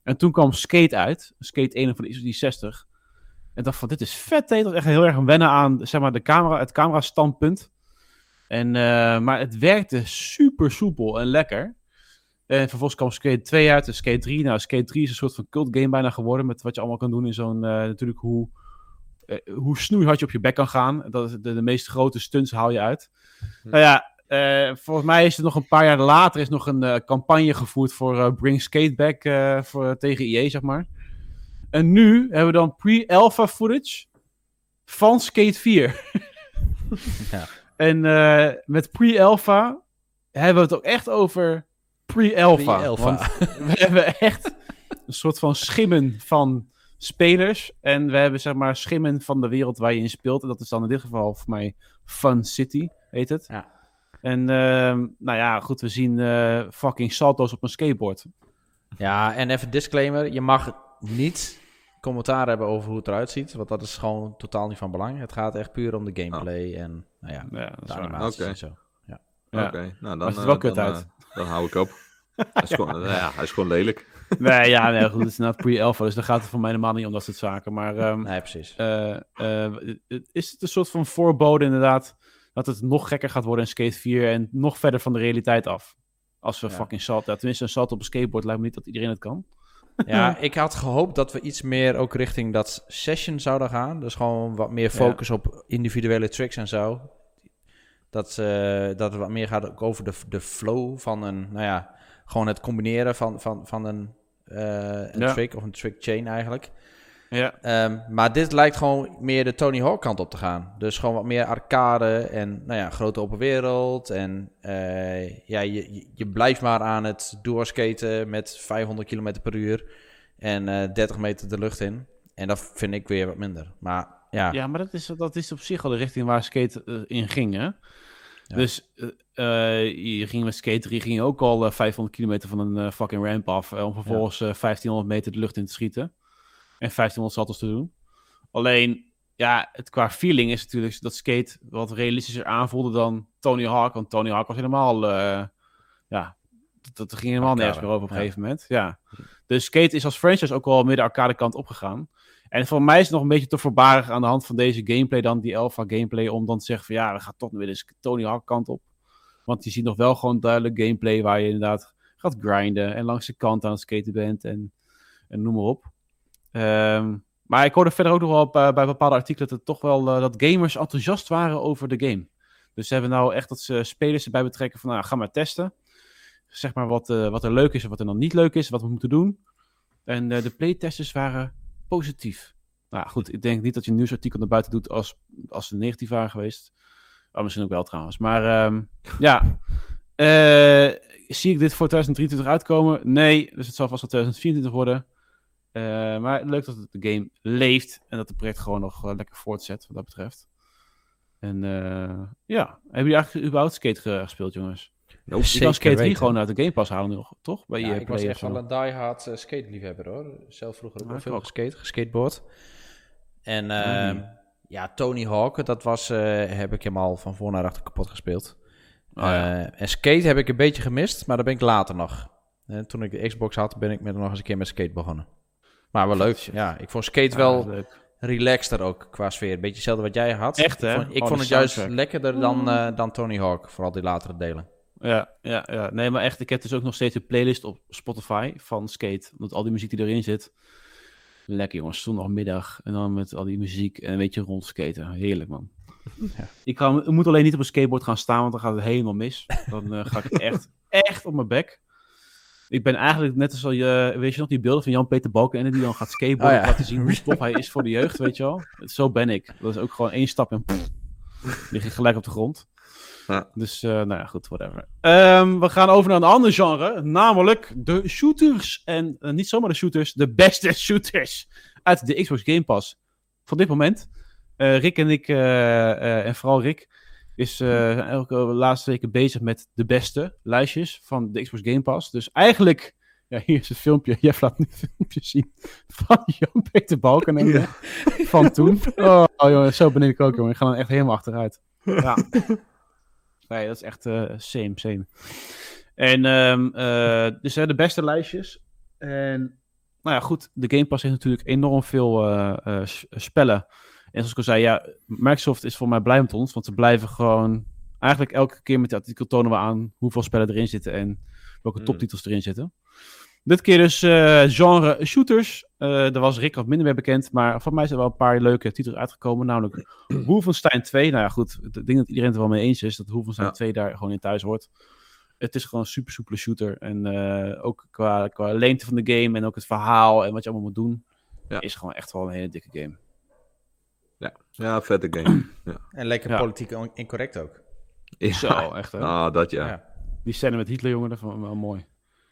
En toen kwam Skate uit, Skate 1 van de die 60. En dacht van, dit is vet. Dat was echt heel erg een wennen aan, zeg maar, de camera, het camera standpunt. En, eh, maar het werkte super soepel en lekker. En vervolgens kwam Skate 2 uit en Skate 3. Nou, Skate 3 is een soort van cult game bijna geworden. Met wat je allemaal kan doen in zo'n... eh, natuurlijk hoe, hoe snoeihard je op je bek kan gaan. Dat is de, de meest grote stunts haal je uit. Nou ja, eh, volgens mij is er nog een paar jaar later is nog een eh, campagne gevoerd voor eh, Bring Skate Back eh, voor, tegen EA, zeg maar. En nu hebben we dan pre-alpha footage van Skate 4. Ja. En eh, met pre-alpha hebben we het ook echt over pre-alpha. We hebben echt een soort van schimmen van spelers. En we hebben zeg maar schimmen van de wereld waar je in speelt. En dat is dan in dit geval voor mij Fun City, heet het. Ja. En ehm, nou ja, goed, we zien eh, fucking salto's op een skateboard. Ja, en even disclaimer. Je mag niet commentaar hebben over hoe het eruit ziet. Want dat is gewoon totaal niet van belang. Het gaat echt puur om de gameplay en nou ja, de animaties Oké. en zo. Ja. Oké, nou dan, Maar het ziet er eh, wel kut dan, uit. eh, dan hou ik op. hij, is gewoon, ja, hij is gewoon lelijk. Nee, ja, nee, goed, het is inderdaad pre-alpha, dus daar gaat het voor mij helemaal niet om dat soort zaken. Maar ehm, Nee, precies. eh, eh, is het een soort van voorbode inderdaad dat het nog gekker gaat worden in Skate 4 en nog verder van de realiteit af? Als we Ja. fucking salto, ja, tenminste een salto op een skateboard lijkt me niet dat iedereen het kan. Ja, ik had gehoopt dat we iets meer ook richting dat session zouden gaan. Dus gewoon wat meer focus op individuele tricks en zo. Dat, eh, dat het wat meer gaat ook over de, de flow van een, nou ja, gewoon het combineren van, van, van een, een Ja. trick of een trick chain eigenlijk. Ja, Ehm, maar dit lijkt gewoon meer de Tony Hawk kant op te gaan. Dus gewoon wat meer arcade en nou ja, grote open wereld. En eh, ja, je, je- blijft maar aan het doorskaten met 500 km per uur en eh 30 meter de lucht in. En dat vind ik weer wat minder. Maar ja, ja maar dat is, dat is op zich al de richting waar Skate eh, in ging, hè? Dus eh, eh, je ging met Skate 3 ging je ook al eh, 500 kilometer van een eh, fucking ramp af. eh, om vervolgens eh, 1500 meter de lucht in te schieten. En 1500 saltos te doen. Alleen, ja, het qua feeling is natuurlijk dat Skate wat realistischer aanvoelde dan Tony Hawk. Want Tony Hawk was helemaal, eh, ja, dat, ging helemaal Arcade, nergens meer over op een ja. gegeven moment. Ja. Dus Skate is als franchise ook wel meer de arcade kant opgegaan. En voor mij is het nog een beetje te voorbarig aan de hand van deze gameplay dan die alpha gameplay om dan te zeggen van ja, we gaan toch weer de Tony Hawk kant op. Want je ziet nog wel gewoon duidelijk gameplay waar je inderdaad gaat grinden en langs de kant aan het skaten bent en, noem maar op. Ehm, maar ik hoorde verder ook nog wel bij, bij bepaalde artikelen dat, het toch wel, eh, dat gamers enthousiast waren over de game. Dus ze hebben nou echt dat ze spelers erbij betrekken van nou, ga maar testen. Zeg maar wat, eh, wat er leuk is en wat er dan niet leuk is, wat we moeten doen. En eh, de playtesters waren positief. Nou goed, ik denk niet dat je een nieuwsartikel naar buiten doet als, als ze negatief waren geweest. Oh, misschien ook wel trouwens. Maar ehm, ja, Eh, zie ik dit voor 2023 uitkomen? Nee, dus het zal vast wel 2024 worden. Eh, maar leuk dat het de game leeft en dat het project gewoon nog eh, lekker voortzet wat dat betreft. En ja, hebben jullie eigenlijk überhaupt Skate ge- gespeeld, jongens? Nope. Je kan Skate 3 weten. gewoon uit de Game Pass halen nog, toch? Bij Ja, ik was echt wel een diehard uh, skate-liefhebber hoor. Zelf vroeger ook ik veel geskate, geskateboard. En Ja, ehm. Ja, Tony Hawk, dat was, eh, heb ik hem al van voor naar achter kapot gespeeld. Oh, ja. Eh, en skate heb ik een beetje gemist, maar dat ben ik later nog. Eh, toen ik de Xbox had, ben ik met nog eens een keer met skate begonnen. Maar wel leuk. Ja, ik vond skate Ja, wel leuk. relaxter ook qua sfeer. Beetje hetzelfde wat jij had. Echt, hè? Ik vond, ik Oh, vond het juist soundtrack. lekkerder dan, eh, dan Tony Hawk, vooral die latere delen. Ja, ja, ja. Nee, maar echt, ik heb dus ook nog steeds een playlist op Spotify van Skate. Omdat al die muziek die erin zit. Lekker jongens, zondagmiddag. En dan met al die muziek en een beetje rondskaten. Heerlijk man. Ja. Ik, kan, ik moet alleen niet op een skateboard gaan staan, want dan gaat het helemaal mis. Dan eh, ga ik echt, echt op mijn bek. Ik ben eigenlijk net als al je, weet je nog, die beelden van Jan-Peter Balkenende die dan gaat skateboarden. Oh ja. Laten zien hoe tof hij is voor de jeugd, weet je wel. Zo ben ik. Dat is ook gewoon één stap en pff, lig je gelijk op de grond. Ja. Dus, eh, nou ja, goed, whatever. Ehm, we gaan over naar een ander genre, namelijk de shooters. En eh, niet zomaar de shooters, de beste shooters uit de Xbox Game Pass van dit moment. Eh, Rick en ik, en vooral Rick, is eh elke laatste weken bezig met de beste lijstjes van de Xbox Game Pass. Dus eigenlijk, ja, hier is het filmpje. Jeff laat nu een filmpje zien van Jan-Peter Balkenende van toen. Oh, oh jongen, zo ben ik ook, jongen. Ik ga dan echt helemaal achteruit. Ja. Nee, dat is echt eh same, same. En eh, dus hè, de beste lijstjes. En nou ja, goed, de Game Pass heeft natuurlijk enorm veel eh, spellen. En zoals ik al zei, ja, Microsoft is voor mij blij met ons, want ze blijven gewoon eigenlijk elke keer met het artikel tonen we aan hoeveel spellen erin zitten en welke Mm. toptitels erin zitten. Dit keer dus genre shooters. Eh daar was Rick wat minder mee bekend, maar voor mij zijn er wel een paar leuke titels uitgekomen, namelijk Wolfenstein 2. Nou ja, goed, ik denk dat iedereen het er wel mee eens is dat Wolfenstein Ja. 2 daar gewoon in thuis hoort. Het is gewoon een super soepele shooter. En eh, ook qua, qua leemte van de game en ook het verhaal en wat je allemaal moet doen, Ja. is gewoon echt wel een hele dikke game. Ja, vette game. En lekker Ja. politiek incorrect ook. Ja. Zo, echt hè. Ah, dat ja. Ja. Die scène met Hitler, jongen, dat vond ik wel mooi.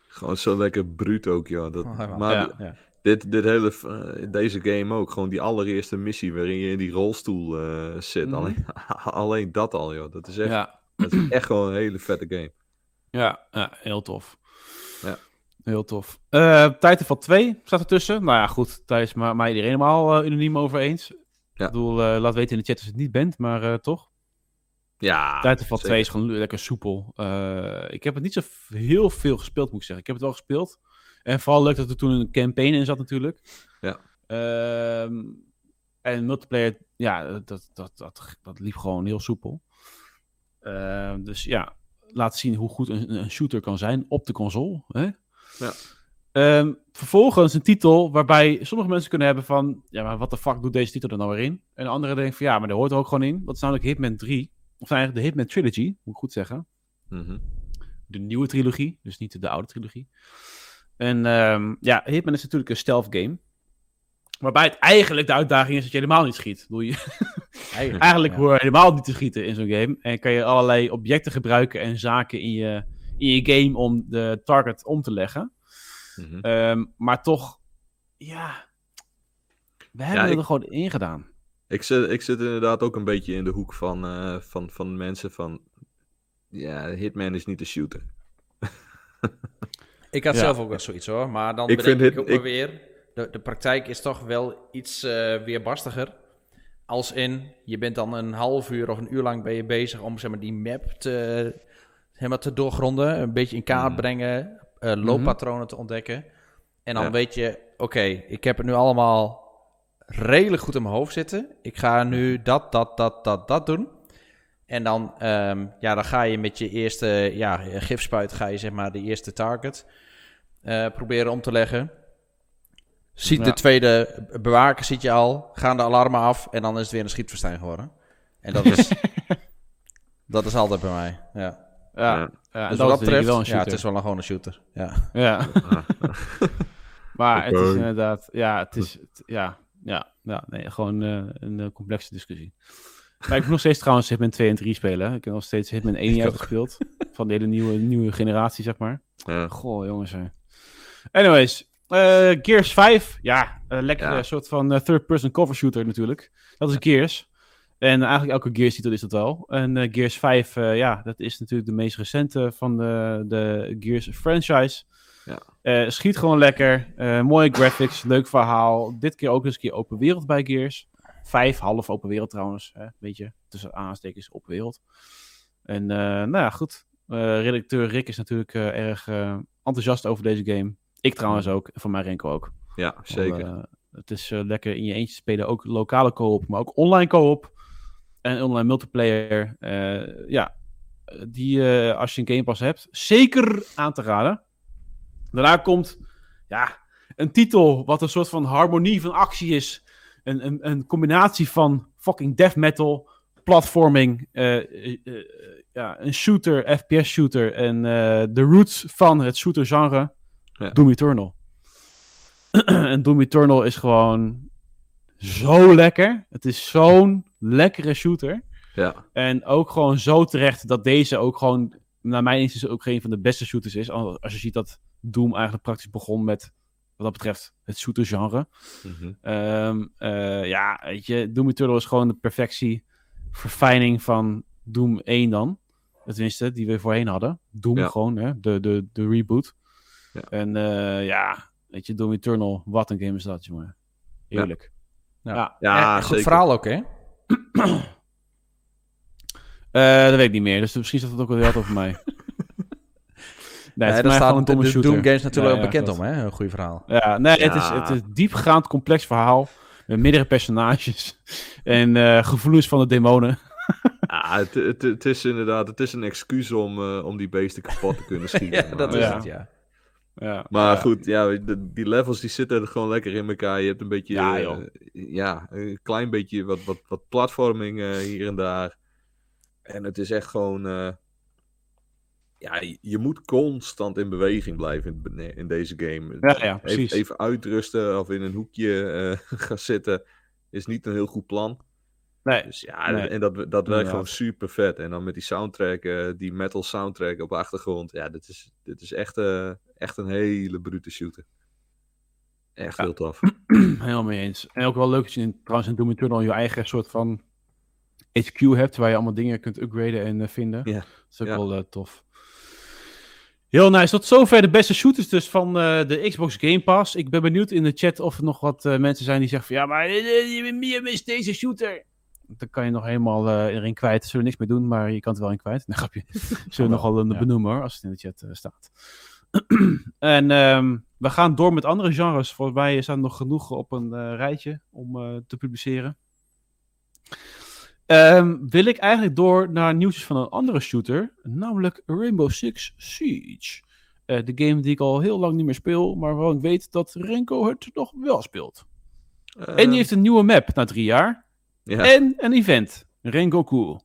Gewoon zo lekker bruut ook, joh. Dat, Oh, maar Ja. Ja. Dit, dit hele, eh, deze game ook, gewoon die allereerste missie waarin je in die rolstoel eh, zit. Mhm. alleen, alleen dat al, joh. Dat is echt, Ja, dat is echt gewoon een hele vette game. ja, ja, heel tof. Ja. Heel tof. Eh Titanfall 2 staat ertussen. Nou ja, goed, daar is maar, maar iedereen helemaal eh, unaniem over eens. Ja. Ik bedoel, laat weten in de chat als je het niet bent, maar toch? Ja, Titanfall zeker. 2 is gewoon lekker soepel. Ik heb het niet zo heel veel gespeeld, moet ik zeggen. Ik heb het wel gespeeld. En vooral leuk dat er toen een campaign in zat natuurlijk. Ja. Ehm, en multiplayer, ja, dat, dat, dat, dat liep gewoon heel soepel. Ehm, dus ja, laat zien hoe goed een, een shooter kan zijn op de console. Hè? Ja. Ehm, vervolgens een titel waarbij sommige mensen kunnen hebben van... Ja, maar wat de fuck doet deze titel er nou weer in? En de andere denken van ja, maar daar hoort er ook gewoon in. Dat is namelijk Hitman 3. Of eigenlijk de Hitman Trilogy, moet ik goed zeggen. Mhm. De nieuwe trilogie, dus niet de oude trilogie. En ehm, ja, Hitman is natuurlijk een stealth game. Waarbij het eigenlijk de uitdaging is dat je helemaal niet schiet. Bedoel, je, Eigenlijk, eigenlijk ja. hoor je helemaal niet te schieten in zo'n game. En kan je allerlei objecten gebruiken en zaken in je, in je game om de target om te leggen. Mhm. Ehm, maar toch, ja, we hebben ik- er gewoon in gedaan. Ik, zit, ik zit inderdaad ook een beetje in de hoek van, eh, van, van mensen van... Ja, Hitman is niet een shooter. Ik had Ja. zelf ook wel zoiets hoor, maar dan Ik vind ik het- ook maar ik- weer, de, de praktijk is toch wel iets eh weerbarstiger. Als in, je bent dan een half uur of een uur lang ben je bezig om zeg maar, die map te, helemaal te doorgronden, een beetje in kaart Mhm. brengen, eh, looppatronen te ontdekken. En dan Ja. weet je, oké, ik heb het nu allemaal redelijk goed in mijn hoofd zitten. Ik ga nu dat, dat, dat, dat, dat doen. En dan, ehm, ja, dan ga je met je eerste ja, gifspuit, ga je zeg maar de eerste target eh, proberen om te leggen. Ziet de tweede bewaker, ziet je al, gaan de alarmen af en dan is het weer een schietverstijn geworden. En dat is, dat is altijd bij mij, ja. Ja, Ja. Dus dat dat betreft, wel een ja, het is wel een, gewoon een shooter, ja. Ja. maar het is inderdaad, ja, het is, het- ja, ja, ja, nee, gewoon eh, een eh, complexe discussie. Maar ik moet nog steeds trouwens Hitman 2 en 3 spelen. Ik heb nog steeds Hitman 1 niet uitgespeeld. Van de hele nieuwe, nieuwe generatie, zeg maar. Ja. Goh, jongens. hè. Anyways, eh, Gears 5. Ja, Ja. soort van eh, third-person cover shooter natuurlijk. Dat is Gears. En eigenlijk elke Gears titel is dat wel. En eh, Gears 5, eh, ja, dat is natuurlijk de meest recente van de, de Gears franchise. Ja. Schiet gewoon lekker. mooie graphics, leuk verhaal. Dit keer ook eens een keer open wereld bij Gears. Vijf, half open wereld trouwens. Hè? Weet je, tussen aanstekens open wereld. En eh, nou ja, goed. Eh, redacteur Rick is natuurlijk eh, erg enthousiast over deze game. Ik trouwens ook. En van mij Renko ook. ja, zeker. Het is lekker in je eentje spelen. Ook lokale co-op, maar ook online co-op. En online multiplayer. Ja, die als je een Game Pass hebt, zeker aan te raden. Daarna komt, ja, een titel wat een soort van harmonie van actie is. Een, een, een combinatie van fucking death metal, platforming, eh, eh, eh, ja, een shooter, FPS shooter en de roots van het shooter genre, Ja. Doom Eternal. en Doom Eternal is gewoon zo lekker. Het is zo'n lekkere shooter. Ja, En ook gewoon zo terecht dat deze ook gewoon, naar mijn inziens, ook geen van de beste shooters is. Als je ziet dat Doom eigenlijk praktisch begon met, wat dat betreft, het shooter genre. mhm. Ehm, eh, ja, weet je, Doom Eternal is gewoon de perfectie, verfijning van Doom 1 dan. Tenminste, die we voorheen hadden. Doom Ja. gewoon, hè? De, de, de reboot. Ja. En eh, ja, weet je, Doom Eternal, wat een game is dat, jongen. Heerlijk. Ja. Ja. ja Eh, goed zeker. verhaal ook, hè? Eh, dat weet ik niet meer, dus misschien staat het ook wel heel over mij. Nee, het Nee, is gewoon staat een domme shooter. Doom Games natuurlijk ook ja, bekend om, hè? Een goede verhaal. Ja, nee, Het, is, het is een diepgaand, complex verhaal. Met meerdere personages. En eh, gevoelens van de demonen. Ja, het, het, het is inderdaad het is een excuus om, eh, om die beesten kapot te kunnen schieten. Ja, dat is Ja. het, ja. Ja, maar ja. goed, ja, de- die levels die zitten er gewoon lekker in elkaar. Je hebt een beetje, Ja, eh, ja, een klein beetje wat, wat, wat platforming eh, hier en daar. En het is echt gewoon, eh, ja, je, moet constant in beweging blijven in, in deze game. Ja, ja, even, precies. even uitrusten of in een hoekje eh, gaan zitten is niet een heel goed plan. Nee, Dus ja, Nee. en dat, dat werkt gewoon super vet. En dan met die soundtrack, eh, die metal soundtrack op de achtergrond. Ja, dit is, dit is echt, eh, echt een hele brute shooter. Echt heel tof. helemaal mee eens. En ook wel leuk dat je in, trouwens in Doom Eternal je eigen soort van HQ hebt. Waar je allemaal dingen kunt upgraden en vinden. Ja. Dat is ook wel tof. Heel nice. Tot zover de beste shooters dus van eh, de Xbox Game Pass. Ik ben benieuwd in de chat of er nog wat eh, mensen zijn die zeggen van... Ja, maar eh, je, je mist deze shooter. Dan kan je nog helemaal eh, erin kwijt. Zullen we niks meer doen, maar je kan het wel in kwijt. Nee, grapje. Zullen we nog wel een ja. benoemen hoor, als het in de chat eh, staat. en ehm, we gaan door met andere genres. Volgens mij staan er nog genoeg op een eh, rijtje om eh, te publiceren. Ehm, wil ik eigenlijk door naar nieuwtjes van een andere shooter, namelijk Rainbow Six Siege. Eh, de game die ik al heel lang niet meer speel, maar waarvan ik weet dat Renko het nog wel speelt. en die heeft een nieuwe map na drie jaar. ja, En een event. Rengoku.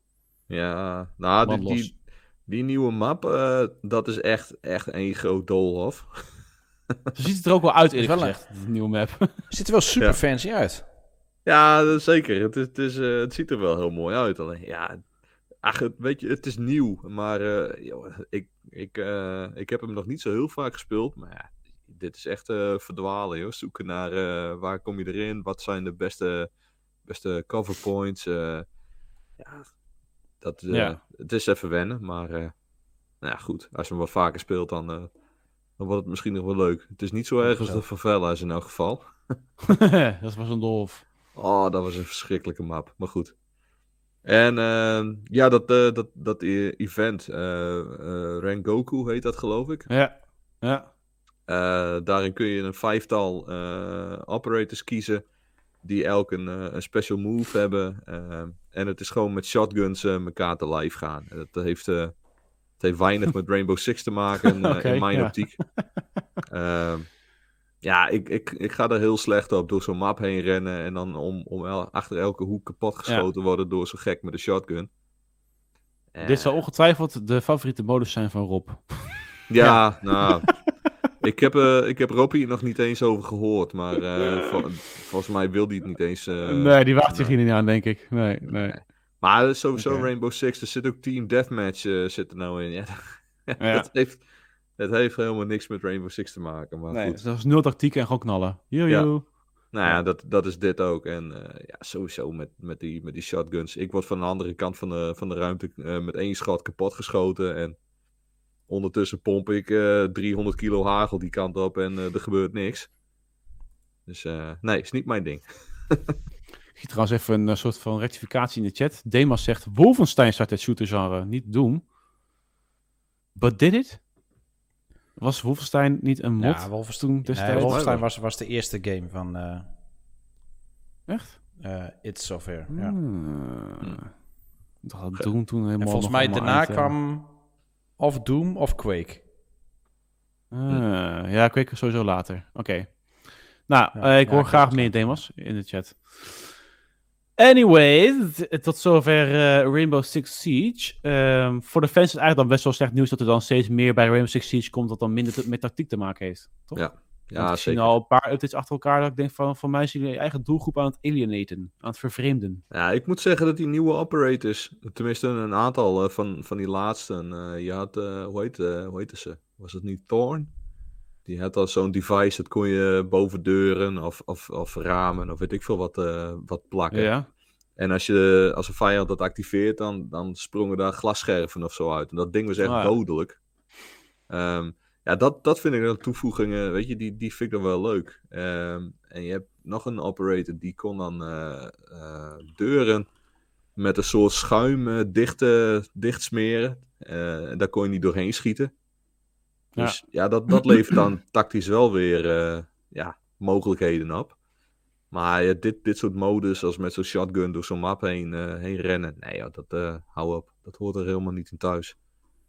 ja, nou, die, die, die nieuwe map, eh, dat is echt, echt één groot doolhof. Zo ziet het er ook wel uit, Is eerlijk wel gezegd, de nieuwe map. Ziet er wel super Ja. fancy uit. Ja, is zeker. Het, is, het, is, eh, het ziet er wel heel mooi uit. Alleen, ja, ach, het, weet je, het is nieuw. Maar eh, joh, ik, ik, eh, ik heb hem nog niet zo heel vaak gespeeld. Maar ja, dit is echt verdwalen, joh. Zoeken naar waar kom je erin? Wat zijn de beste, beste cover points? eh, ja, dat, Ja. het is even wennen. Maar nou ja, goed. Als je hem wat vaker speelt, dan, dan wordt het misschien nog wel leuk. Het is niet zo erg als de favelas in elk geval. dat was een dolf. Oh, dat was een verschrikkelijke map. Maar goed. En ehm, ja, dat, eh, dat, dat e- event, eh eh, Rengoku heet dat geloof ik. Ja, ja. Daarin kun je een vijftal operators kiezen. Die elk een, een special move hebben. Ehm, en het is gewoon met shotguns elkaar te live gaan. En dat heeft, het heeft weinig met Rainbow Six te maken in mijn ja. optiek. Ja, ik, ik, ik ga er heel slecht op door zo'n map heen rennen. En dan om, om el- achter elke hoek kapot geschoten worden door zo'n gek met een shotgun. Eh, Dit zal ongetwijfeld de favoriete modus zijn van Rob. ja, nou. ik, heb, eh ik heb Robbie nog niet eens over gehoord. Maar eh, vol- volgens mij wil hij het niet eens. nee, die wacht zich hier niet aan, denk ik. Nee, nee. Maar sowieso. Rainbow Six. Er zit ook Team Deathmatch eh, zit er nou in. Ja, Ja. Het, heeft, het heeft helemaal niks met Rainbow Six te maken. Maar Nee, goed. dat is nul tactiek en gewoon knallen. Jojo. Nou ja, dat, dat is dit ook. En eh, ja, sowieso met, met, die, met die shotguns. Ik word van de andere kant van de, van de ruimte eh, met één schot kapot geschoten. En ondertussen pomp ik eh 300 kilo hagel die kant op en eh, er gebeurt niks. Dus eh, nee, is niet mijn ding. Ik zie trouwens even een soort van rectificatie in de chat. Demas zegt, Wolfenstein start het shooter genre, niet Doom. But did it? Was Wolfenstein niet een mod Ja, Wolfenstein, toen nee, destijds? Wolfenstein was, was de eerste game van, eh, Echt? Eh It's Software, ja. Hmm. Dat had Doom toen helemaal En volgens mij daarna uit, eh. kwam of Doom of Quake. Ah, ja, het sowieso later. Oké. Nou, Ja, ik hoor graag meer demos in de chat. Anyway, tot zover eh, Rainbow Six Siege. Ehm, voor de fans is het eigenlijk dan best wel slecht nieuws dat er dan steeds meer bij Rainbow Six Siege komt dat dan minder met tactiek te maken heeft. Toch? Ja. Ja, ik zie zeker. al een paar updates achter elkaar dat ik denk van, van mij zijn jullie eigen doelgroep aan het alienaten, aan het vervreemden. Ja, ik moet zeggen dat die nieuwe operators, tenminste een aantal eh, van, van die laatste, eh, je had, hoe, heet, hoe heette ze? Was het niet Thorn? Die had al zo'n device, dat kon je boven deuren of, of, of ramen of weet ik veel wat, eh, wat plakken. Ja. En als, je, als een vijand dat activeert, dan, dan sprongen daar glasscherven of zo uit. En dat ding was echt Ah, ja. dodelijk. Ehm, ja, dat, dat vind ik een toevoeging, weet je, die, die vind ik dan wel leuk. Ehm, en je hebt nog een operator, die kon dan eh, eh, deuren met een soort schuim dicht, dicht smeren. En daar kon je niet doorheen schieten. Dus ja, dat, dat levert dan tactisch wel weer eh, ja, mogelijkheden op. Maar ja, dit, dit soort modus, als met zo'n shotgun door zo'n map heen, eh, heen rennen. Nee, dat eh, hou op. Dat hoort er helemaal niet in thuis.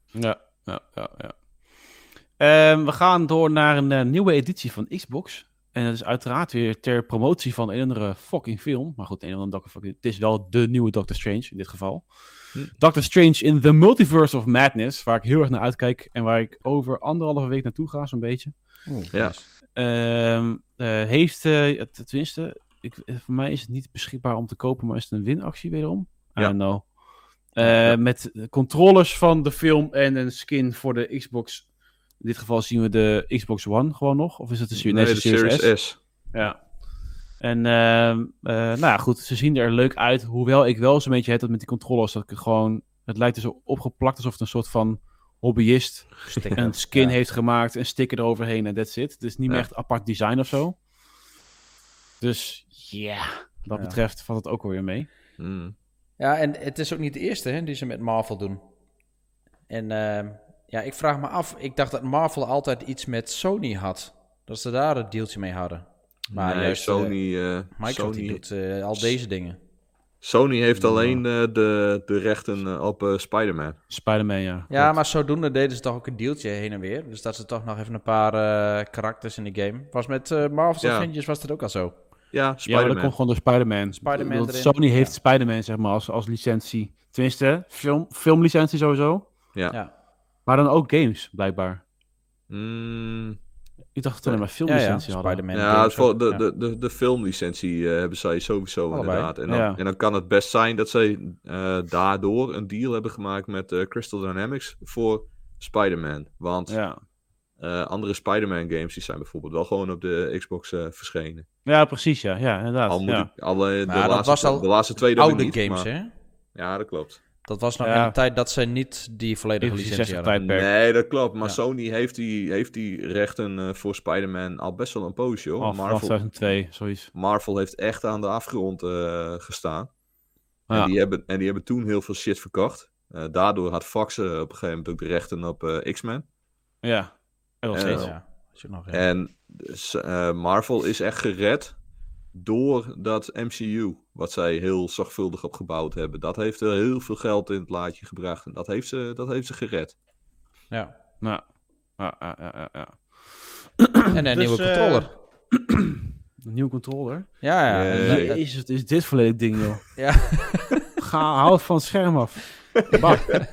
Ja, ja, ja. ja. Ehm, we gaan door naar een nieuwe editie van Xbox. En dat is uiteraard weer ter promotie van een andere fucking film. Maar goed, een of andere fucking... Het is wel de nieuwe Doctor Strange in dit geval. Doctor Strange in the Multiverse of Madness. Waar ik heel erg naar uitkijk. En waar ik over anderhalve week naartoe ga, zo'n beetje. Ja. Ehm, eh, heeft, eh, het- tenminste, ik, eh, voor mij is het niet beschikbaar om te kopen, maar is het een winactie wederom? I Ja. don't know. Eh, Met controllers van de film en een skin voor de Xbox. In dit geval zien we de Xbox One gewoon nog. Of is het de Series, Nee, nee, de Series Series S? S. Ja. En ehm, eh, nou ja, goed, ze zien er leuk uit. Hoewel ik wel zo'n beetje het had met die controllers. Dat ik er gewoon, het lijkt er zo opgeplakt alsof het een soort van hobbyist een skin heeft gemaakt, een sticker eroverheen en that's it. Het is niet meer echt apart design of zo. Dus ja, wat dat betreft valt het ook alweer mee. Mm. Ja, en het is ook niet de eerste hè, die ze met Marvel doen. En ehm, ja, ik vraag me af. Ik dacht dat Marvel altijd iets met Sony had. Dat ze daar een deeltje mee hadden. Maar nee, juist, Sony, eh, Microsoft die Sony, doet eh, al deze dingen. Sony heeft alleen eh, de, de rechten op eh, Spider-Man. Spider-Man, ja. Ja, maar zodoende deden ze toch ook een deeltje heen en weer. Dus dat ze toch nog even een paar eh, karakters in de game. Was met eh Marvel's Ja. Avengers was dat ook al zo. Ja, Ja, Spider-Man. dat komt gewoon door Spider-Man. Spider-Man Want erin, Sony heeft ja. Spider-Man, zeg maar, als, als licentie. Tenminste, film, filmlicentie sowieso. Ja. Ja. Maar dan ook games, blijkbaar. Mm, Ik dacht dat alleen maar Ja, ja. filmlicentie hadden. Spider-Man. ja, de, ja. de, de, de filmlicentie eh, hebben zij sowieso Allebei. inderdaad. En dan, Ja. en dan kan het best zijn dat zij eh, daardoor een deal hebben gemaakt met eh, Crystal Dynamics voor Spider-Man. Want Ja. eh, andere Spider-Man games die zijn bijvoorbeeld wel gewoon op de Xbox eh, verschenen. ja, precies, ja. Ja, inderdaad. Al moet ja. ik, alle, de, laatste, al de laatste twee Oude games, maar- hè? Ja, dat klopt. Dat was nog Ja. in de tijd dat ze niet die volledige licentie 60 hadden. tijdperk. Nee, dat klopt. Maar Ja. Sony heeft die, heeft die rechten eh, voor Spider-Man al best wel een poosje. Al vanaf Marvel, 2002, zoiets. Marvel heeft echt aan de afgrond eh, gestaan. Ja. En, die hebben, en die hebben toen heel veel shit verkocht. Eh, daardoor had Fox op een gegeven moment ook de rechten op eh, X-Men. Ja. En nog steeds. Ja, nog. En Marvel is echt gered door dat MCU, wat zij heel zorgvuldig opgebouwd hebben. Dat heeft er heel veel geld in het laadje gebracht. En dat heeft ze, dat heeft ze gered. ja. Nou, ja, ja, ja, ja, ja. En een Dus, nieuwe eh, controller. Een nieuwe controller. Ja, ja. Eh, Jezus, wat is dit volledig ding, joh. ja. Ga, hou het van het scherm af.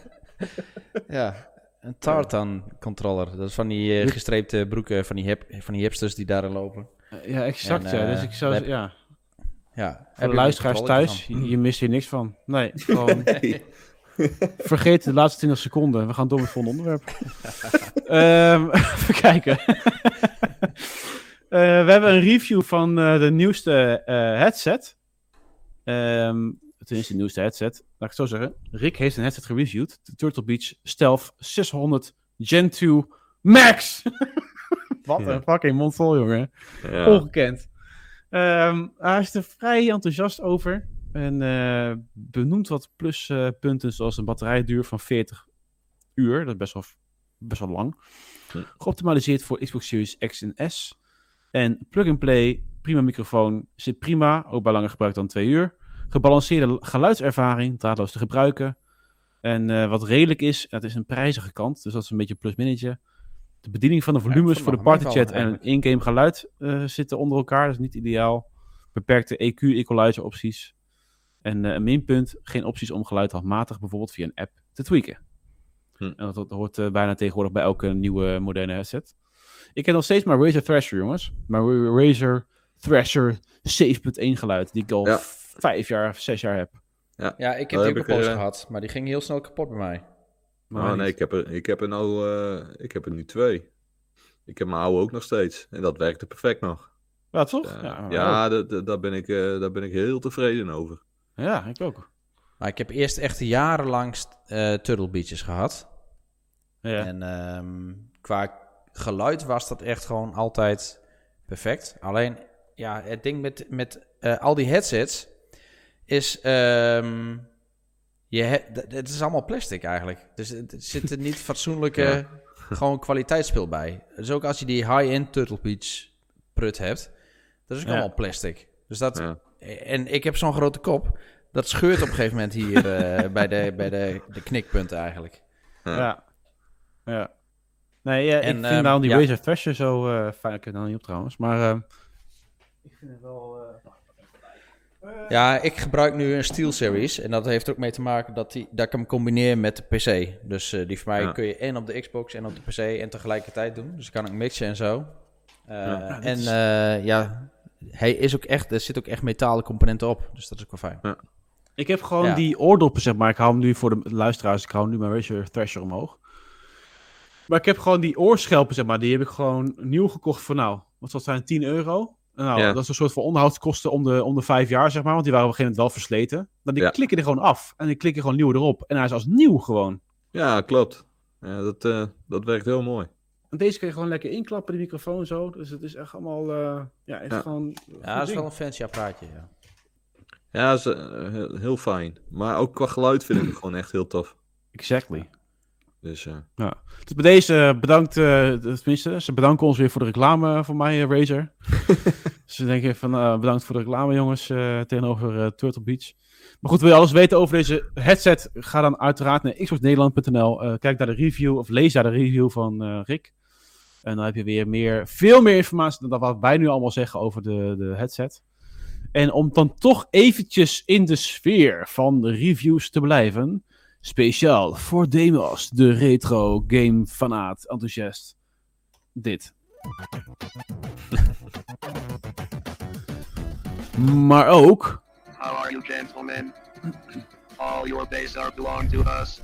Ja. Een Tartan controller. Dat is van die eh, gestreepte broeken van die, hip, van die hipsters die daarin lopen. Ja, exact, En, ja. eh, Dus ik zou heb- ja. Ja. Voor de luisteraars thuis, je, je mist hier niks van. Nee, gewoon... Vergeet de laatste 20 seconden. We gaan door met het volgende onderwerp. Ehm, even kijken. Eh, we hebben een review van eh, de nieuwste eh, headset. Ehm tenminste, de nieuwste headset. Laat ik het zo zeggen. Rick heeft een headset gereviewd. De Turtle Beach Stealth 600 Gen 2 Max. Wat een fucking mond vol, jongen. Ongekend. Ehm, hij is er vrij enthousiast over. En eh, benoemt wat pluspunten zoals een batterijduur van 40 uur. Dat is best wel, best wel lang. Geoptimaliseerd voor Xbox Series X en S. En plug-and-play Prima microfoon, zit prima, ook bij langer gebruik dan twee uur. Gebalanceerde geluidservaring, draadloos te gebruiken. En eh, wat redelijk is, het is een prijzige kant, dus dat is een beetje een plus De bediening van de volumes voor de partychat en eigenlijk. in-game geluid eh, zitten onder elkaar, dat is niet ideaal. Beperkte EQ-equalizer opties. En eh, een minpunt, geen opties om geluid handmatig bijvoorbeeld via een app te tweaken. Hm. En dat, dat hoort eh, bijna tegenwoordig bij elke nieuwe moderne headset. Ik heb nog steeds maar Razer Thrasher, jongens. Maar Razer Thrasher 7.1 geluid, die ik al Ja. vijf jaar of zes jaar heb. Ja, ik heb die heb ook ik, eh, gehad, maar die ging heel snel kapot bij mij. Maar oh nee, ik heb, er, ik, heb er nou, eh, ik heb er nu twee. Ik heb mijn oude ook nog steeds. En dat werkte perfect nog. Ja, toch? Ja, Ja, da- daar, ben ik, eh, daar ben ik heel tevreden over. ja, ik ook. Maar ik heb eerst echt jarenlang eh Turtle Beaches gehad. Ja. En ehm, qua geluid was dat echt gewoon altijd perfect. Alleen, ja, het ding met, met eh, al die headsets is... ehm, je het is allemaal plastic eigenlijk. Dus het- er zit er niet fatsoenlijke Ja. gewoon kwaliteitsspul bij. Dus ook als je die high-end Turtle Beach prut hebt, dat is ook Ja. allemaal plastic. Dus dat, Ja. En ik heb zo'n grote kop, dat scheurt op een gegeven moment hier eh, bij, de, bij de, de knikpunten eigenlijk. Ja. Ja. Nee, ja, En, ik vind ehm, nou die ja. Razer Thrasher zo eh fijn. Ik nou niet op trouwens, maar... ehm, ik vind het wel... Ja, ik gebruik nu een Steel Series. En dat heeft ook mee te maken dat, die, dat ik hem combineer met de PC. Dus eh, die voor mij Ja. kun je en op de Xbox en op de PC en tegelijkertijd doen. Dus ik kan ik mixen en zo. Eh, Ja, en is- eh, ja, hij is ook echt, er zit ook echt metalen componenten op. Dus dat is ook wel fijn. Ik heb gewoon Ja. die oordoppen, zeg maar. Ik hou hem nu voor de luisteraars. Ik hou nu mijn Razer Thrasher omhoog. Maar ik heb gewoon die oorschelpen, zeg maar. Die heb ik gewoon nieuw gekocht voor nou. Wat zijn? 10 euro? Nou, Ja. dat is een soort van onderhoudskosten om de, om de vijf jaar, zeg maar. Want die waren op een gegeven moment wel versleten. Dan die Ja. klikken er gewoon af. En die klikken gewoon nieuw erop. En hij is als nieuw gewoon. Ja, klopt. Ja, dat, eh, dat werkt heel mooi. En deze kun je gewoon lekker inklappen, die microfoon zo. Dus het is echt allemaal, eh, ja, het is Ja. gewoon... Ja, dat is wel een fancy apparaatje. Ja. Ja, is, eh, heel, heel fijn. Maar ook qua geluid vind ik het gewoon echt heel tof. Exactly. Dus eh, Dus bij deze eh, bedankt, eh, tenminste, ze bedanken ons weer voor de reclame van mij, Razer. ze denken van, bedankt voor de reclame, jongens, tegenover Turtle Beach. Maar goed, wil je alles weten over deze headset? Ga dan uiteraard naar xboxnederland.nl. kijk daar de review, of lees daar de review van Rick. En dan heb je weer meer, veel meer informatie dan wat wij nu allemaal zeggen over de, de headset. En om dan toch eventjes in de sfeer van de reviews te blijven... Speciaal voor Demos, de retro game fanaat enthousiast. Dit. maar ook. How are you, gentlemen? All your base are belong to us.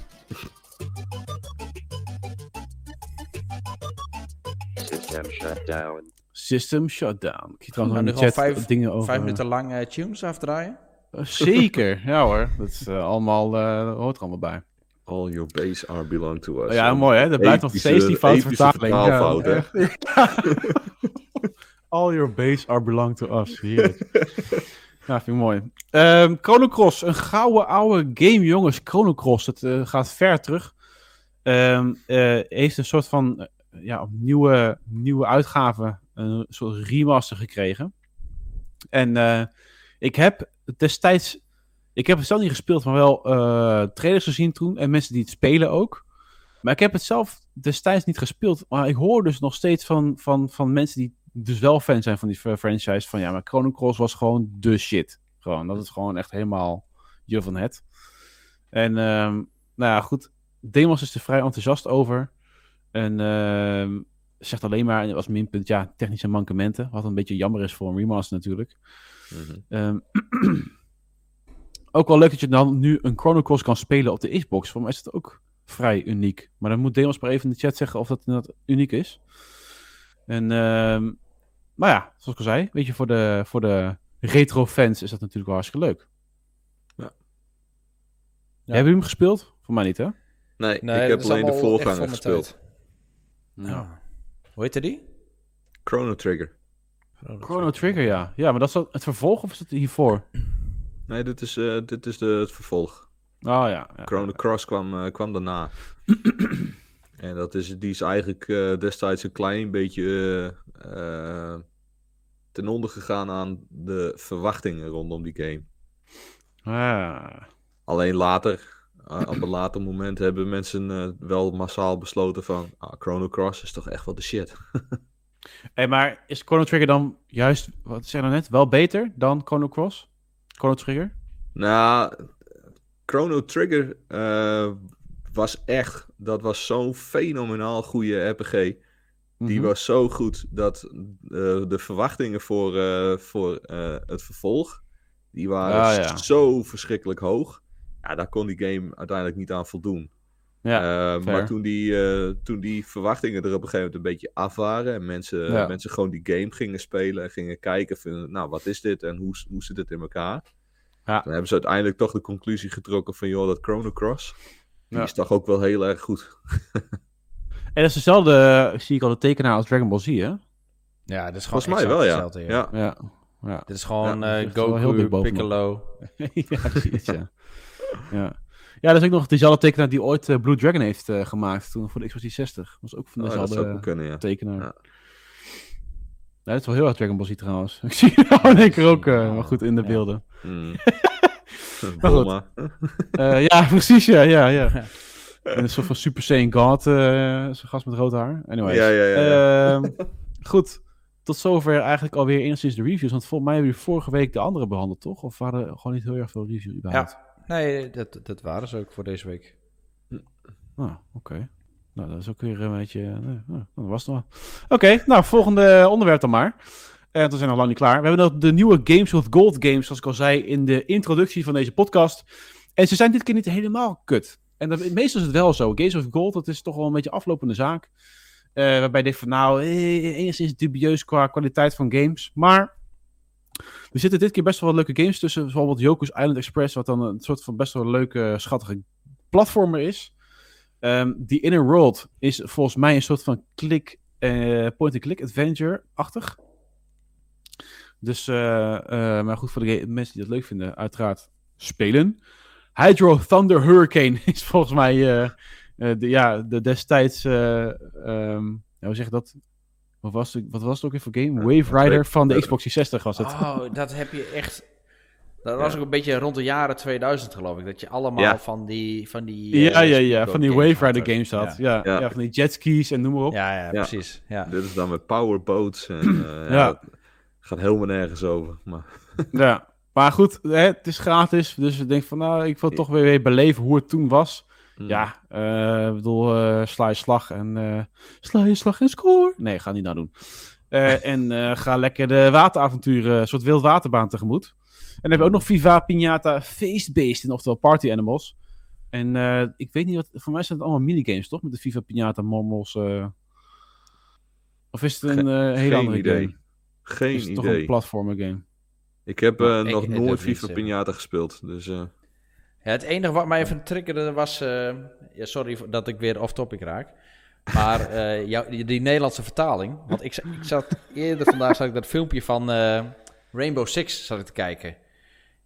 System shut down. System Shutdown. Ik de gewoon chat vijf- dingen over. Vijf minuten lang eh, tunes afdraaien. Eh, Zeker, ja hoor. Dat is eh, allemaal, eh, hoort er allemaal bij. all your base are belong to us. ja, mooi hè. Dat blijft nog steeds die epische vertaling. Ja, hè? All your base are belong to us. Heerlijk. ja, vind ik mooi. Chrono Cross, een gouden oude game, jongens. Chrono Cross, het gaat ver terug. Ehm, eh, heeft een soort van ja, nieuwe, nieuwe uitgave, een soort remaster gekregen. En eh, ik heb destijds, ik heb het zelf niet gespeeld, maar wel eh, trailers gezien toen en mensen die het spelen ook. Maar ik heb het zelf destijds niet gespeeld. Maar ik hoor dus nog steeds van, van, van mensen die dus wel fan zijn van die fr- franchise. Van ja, maar Chrono Cross was gewoon de shit. Gewoon, dat is gewoon echt helemaal je van het. En ehm, nou ja, goed. Demos is er vrij enthousiast over. En ehm, zegt alleen maar als minpunt, ja, technische mankementen. Wat een beetje jammer is voor een remaster natuurlijk. Mhm. Ehm, ook wel leuk dat je dan nu een Chrono Cross kan spelen op de Xbox. Voor mij is het ook vrij uniek. Maar dan moet Demos maar even in de chat zeggen of dat inderdaad uniek is. En, ehm maar ja, zoals ik al zei, weet je, voor de, voor de retro fans is dat natuurlijk wel hartstikke leuk. Ja. Hebben jullie hem gespeeld? Voor mij niet, hè? Nee, Nee, ik heb alleen de voorganger gespeeld. Ja. Hoe heette die? Chrono Trigger. Chrono Trigger, ja. Ja, maar dat is dat het vervolg of is het hiervoor? Nee, dit is, eh, dit is de, het vervolg. Oh ja. ja. Chrono Cross kwam, eh, kwam daarna. en dat is, die is eigenlijk eh, destijds een klein beetje ten onder gegaan aan de verwachtingen rondom die game. Ah. Alleen later, op een later moment, hebben mensen wel massaal besloten van... Ah, Chrono Cross is toch echt wel de shit. Hey, maar is Chrono Trigger dan juist, wat zei je nou net, wel beter dan Chrono Cross? Chrono Trigger? Nou, Chrono Trigger eh, was echt, dat was zo'n fenomenaal goede RPG. Die Mhm. was zo goed dat eh, de verwachtingen voor, eh, voor het vervolg, die waren Ah, ja. zo verschrikkelijk hoog. Ja, daar kon die game uiteindelijk niet aan voldoen. Ja, Eh, maar toen die, eh, toen die verwachtingen er op een gegeven moment een beetje af waren en mensen, Ja. mensen gewoon die game gingen spelen en gingen kijken van, nou, wat is dit en hoe, hoe zit het in elkaar? Ja. Dan hebben ze uiteindelijk toch de conclusie getrokken van, joh, dat Chrono Cross, die Ja. is toch ook wel heel erg goed. En dat is dezelfde, zie ik al, de tekenaar als Dragon Ball Z, hè? Ja, dit is gewoon Volgens mij wel, ja. hetzelfde, ja. Ja. Ja, Dit is gewoon eh, dat heel dik Goku, bovenop. Piccolo. ja precies, ja. ja. Ja, dat is ook nog dezelfde tekenaar die ooit eh, Blue Dragon heeft eh, gemaakt, toen voor de Xbox 360. Dat was ook van Oh, dat dezelfde zou ook wel kunnen, ja. tekenaar. Ja. Ja, dat is wel heel erg Dragon Ball Z trouwens. Ik zie het nou in één keer ook eh, wel goed in de Ja. beelden. Mm. Maar goed. Eh, ja, precies, ja, ja, ja. En een soort van Super Saiyan God, eh zo'n gast met rood haar. Anyways. Ja, ja, ja, ja. Ehm, goed, tot zover eigenlijk alweer enigszins de reviews. Want volgens mij hebben we vorige week de andere behandeld, toch? Of waren er gewoon niet heel erg veel reviews überhaupt? Ja, nee, dat, dat waren ze ook voor deze week. Ah, oké. Nou, dat is ook weer een beetje... eh, nou, nou, dat was het wel. Oké, nou, volgende onderwerp dan maar. En we zijn nog lang niet klaar. We hebben de nieuwe Games with Gold games, zoals ik al zei in de introductie van deze podcast. En ze zijn dit keer niet helemaal kut. En meestal is het wel zo. Games with Gold, dat is toch wel een beetje aflopende zaak. Eh, waarbij je denkt van, nou, eh, enigszins dubieus qua kwaliteit van games. Maar er zitten dit keer best wel wat leuke games tussen. Bijvoorbeeld Yoku's Island Express, wat dan een soort van best wel leuke, schattige platformer is. Ehm The Inner World is volgens mij een soort van click, eh, point-and-click adventure-achtig. Dus, eh, eh, maar goed, voor de mensen die dat leuk vinden, uiteraard spelen. Hydro Thunder Hurricane is volgens mij de, ja, de destijds, ehm, ja, hoe zeg je dat? Wat was, het, wat was het ook weer voor game? Wave Rider van de eh, Xbox 360 was het. Oh, dat heb je echt... Dat was ook een beetje rond de jaren 2000, geloof ik. Dat je allemaal Ja. van die... Van die eh, ja, ja, ja, speedboat van die Wave Rider games had. Ja. Ja, ja. Ja. van die jetskis en noem maar op. Ja, ja, Ja. precies. Ja. Dit is dan met powerboats. En, eh, ja. Ja. gaat helemaal nergens over. Maar Ja, maar goed, hè, het is gratis. Dus ik denk van, nou, ik wil toch weer, weer beleven hoe het toen was. Mm. Ja, eh, ik bedoel, eh sla je slag en eh, sla je slag en score. Nee, ga niet nou doen. Eh, en eh, ga lekker de wateravonturen, een soort wildwaterbaan tegemoet. En dan hebben we ook nog Viva Piñata Feestbeesten, oftewel Party Animals. En eh, ik weet niet wat, voor mij zijn het allemaal minigames, toch? Met de Viva Piñata Mormels. eh. Of is het een eh, hele geen andere idee. game? Geen is het toch een idee. platformer game? Ik heb nog ik nooit zeggen. Pinata gespeeld. Dus eh, Ja, het enige wat mij even triggerde was... eh, ja, sorry dat ik weer off-topic raak. Maar eh, jou, die, Nederlandse vertaling... Want ik, ik zat eerder vandaag zat ik dat filmpje van eh, Rainbow Six zat ik te kijken.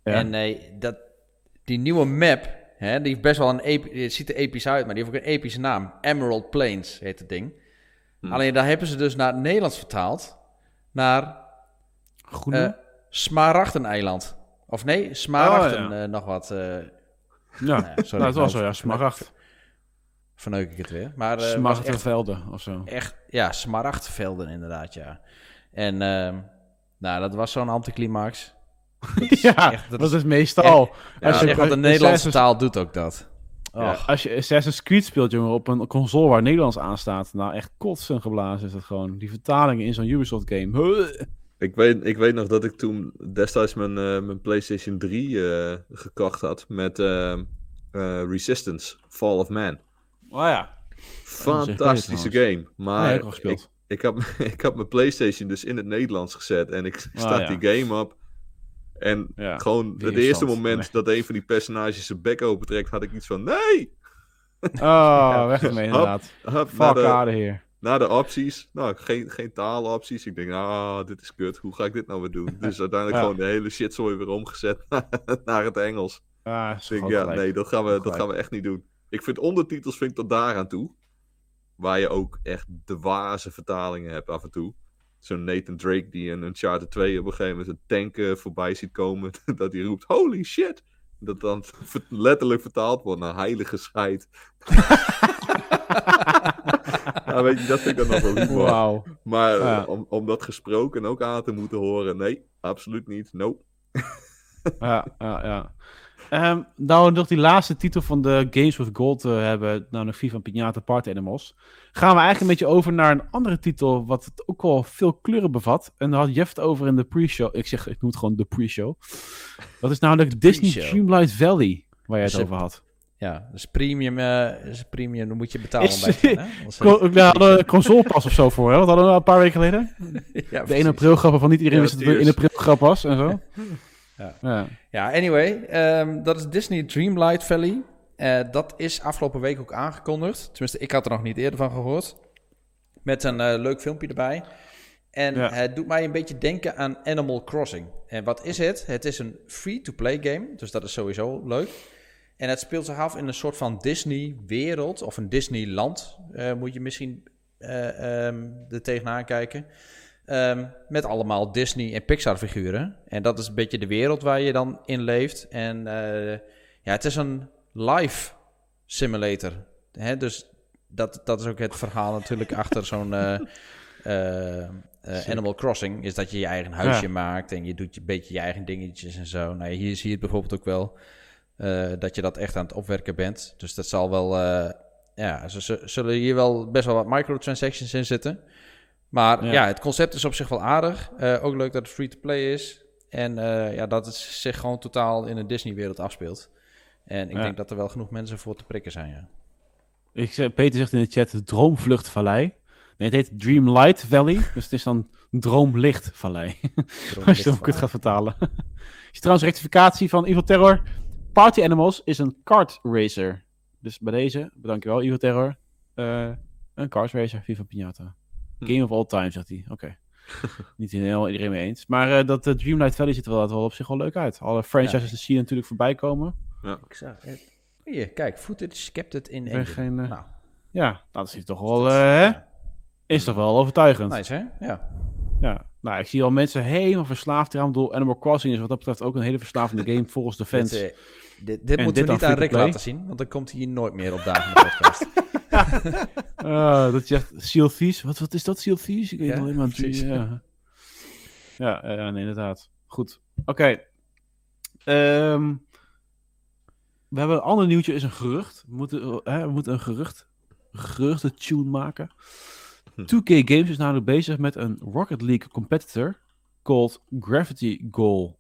Ja. En dat, die nieuwe map... Hè, die heeft best wel een... Het ziet er episch uit, maar die heeft ook een epische naam. Emerald Plains heet het ding. Hm. Alleen daar hebben ze dus naar het Nederlands vertaald. Naar Groene? Smaragdeneiland. Of nee, Smaragden Oh, nog wat. Eh ja, nou ja, sorry, nou, het was zo, ja, smaragd. verneuk ik het weer. Maar eh was Smaragd echt, velden of zo. echt, ja, smaragdvelden inderdaad, ja. En ehm, nou, dat was zo'n anticlimax. ja, echt- dat dat is- is meestal. Ja, als, je, echt, want de Nederlandse taal doet ook dat. Ja. Als je Assassin's Creed speelt, jongen, op een console waar Nederlands aan staat, nou echt kotsen geblazen is dat gewoon. Die vertalingen in zo'n Ubisoft game. Huh. Ik, weet, ik weet nog dat ik toen destijds mijn, eh, mijn PlayStation 3 eh, gekocht had. Met eh, Resistance, Fall of Man. Oh ja. Fantastische game. Maar Nee, ik ik, ik, had, ik had mijn PlayStation dus in het Nederlands gezet. En ik start Ah, ja. die game op. En Ja, gewoon het eerste moment Nee. dat een van die personages zijn bek opentrekt, had ik iets van: nee! Oh, weg ermee inderdaad. Fuck out of here. Naar de opties. Nou, geen, geen taalopties. Ik denk, ah, dit is kut. Hoe ga ik dit nou weer doen? Dus uiteindelijk Ja. gewoon de hele shitzooi weer omgezet naar het Engels. Ah, is Ik denk, ja, nee, dat gaan, we, dat gaan we echt niet doen. Ik vind ondertitels vind ik tot daaraan toe. Waar je ook echt de waze vertalingen hebt af en toe. zo'n Nathan Drake die in Uncharted 2 op een gegeven moment een tank voorbij ziet komen. dat hij roept, holy shit! Dat dan letterlijk vertaald wordt naar heilige scheid. Ja, weet je, dat vind ik dan nog wel humor. Wauw. Maar eh, Ja. om, om dat gesproken ook aan te moeten horen, nee, absoluut niet. Nope. Ja, ja, ja. Ehm, nou, nog die laatste titel van de Games with Gold eh, hebben, nou nog van Pignata Party Animals. Gaan we eigenlijk een beetje over naar een andere titel, wat het ook wel veel kleuren bevat. En daar had Jeff het over in de pre-show. Ik zeg, ik noem het gewoon de pre-show. Dat is namelijk Disney. Dreamlight Valley, waar jij het over had. Ja, dus premium, eh, is premium, dan moet je betalen Is- bij? Anders, eh, hadden console pas of zo voor, hè? Wat hadden we een paar weken geleden? ja, De precies. 1 april grap waarvan niet iedereen Ja, wist dat het. 1 april grap was en zo. Ja. ja. Ja, anyway, ehm, dat is Disney Dreamlight Valley. Eh, dat is afgelopen week ook aangekondigd. Tenminste, ik had er nog niet eerder van gehoord. Met een leuk filmpje erbij. En Ja. het doet mij een beetje denken aan Animal Crossing. En wat is het? Het is een free-to-play game, dus dat is sowieso leuk. En het speelt zich af in een soort van Disney-wereld, of een Disneyland, eh moet je misschien ehm, er tegenaan kijken. Ehm, met allemaal Disney en Pixar figuren. En dat is een beetje de wereld waar je dan in leeft. En eh, ja, het is een live simulator. Hè? Dus dat, dat is ook het verhaal natuurlijk achter zo'n Animal Crossing. Is dat je je eigen huisje Ja. maakt en je doet een beetje je eigen dingetjes en zo. Nou, hier zie je het bijvoorbeeld ook wel. Eh, dat je dat echt aan het opwerken bent. Dus dat zal wel... eh, ja, ze zullen hier wel best wel wat microtransactions in zitten. Maar Ja. ja, het concept is op zich wel aardig. Eh, ook leuk dat het free-to-play is. En ja, dat het zich gewoon totaal in een Disney-wereld afspeelt. En ik Ja. denk dat er wel genoeg mensen voor te prikken zijn, ja. Ik zeg, Peter zegt in de chat Droomvluchtvallei. Nee, het heet Dreamlight Valley. Dus het is dan Droomlichtvallei. Als je het ook gaan vertalen. Is trouwens rectificatie van Evil Terror. Party Animals is een kart racer. Dus bij deze, bedankt wel Evil Terror. Eh, een kart racer, Viva Pinata. Game of all time, zegt hij. Oké. Niet helemaal iedereen mee eens. Maar eh, dat eh, Dreamlight Valley ziet er wel, wel op zich wel leuk uit. Alle franchises Ja. zie je natuurlijk voorbij komen. Ik zag het. Hier, kijk, footage kept het in geen, eh, Nou, Ja, nou, dat ziet toch wel, eh, hè? ja. Is toch wel overtuigend. Nice, hè? Ja. Ja, nou, ik zie al mensen helemaal verslaafd eraan. Bedoel, Animal Crossing is wat dat betreft ook een hele verslavende game volgens de fans. Dit, eh, dit, dit En moeten dit we niet aan Rick laten zien, want dan komt hij hier nooit meer op dagen in de podcast. Ah, dat je zegt, Seal Thieves. Wat, wat is dat, Seal Thieves? Ik weet Ja, alleen maar... precies. Ja, ja, eh, nee, inderdaad. Goed. Oké. Ehm, we hebben een ander nieuwtje, is een gerucht. We moeten, eh, we moeten een gerucht, geruchten tune maken. 2K Games is namelijk bezig met een Rocket League competitor called Gravity Goal.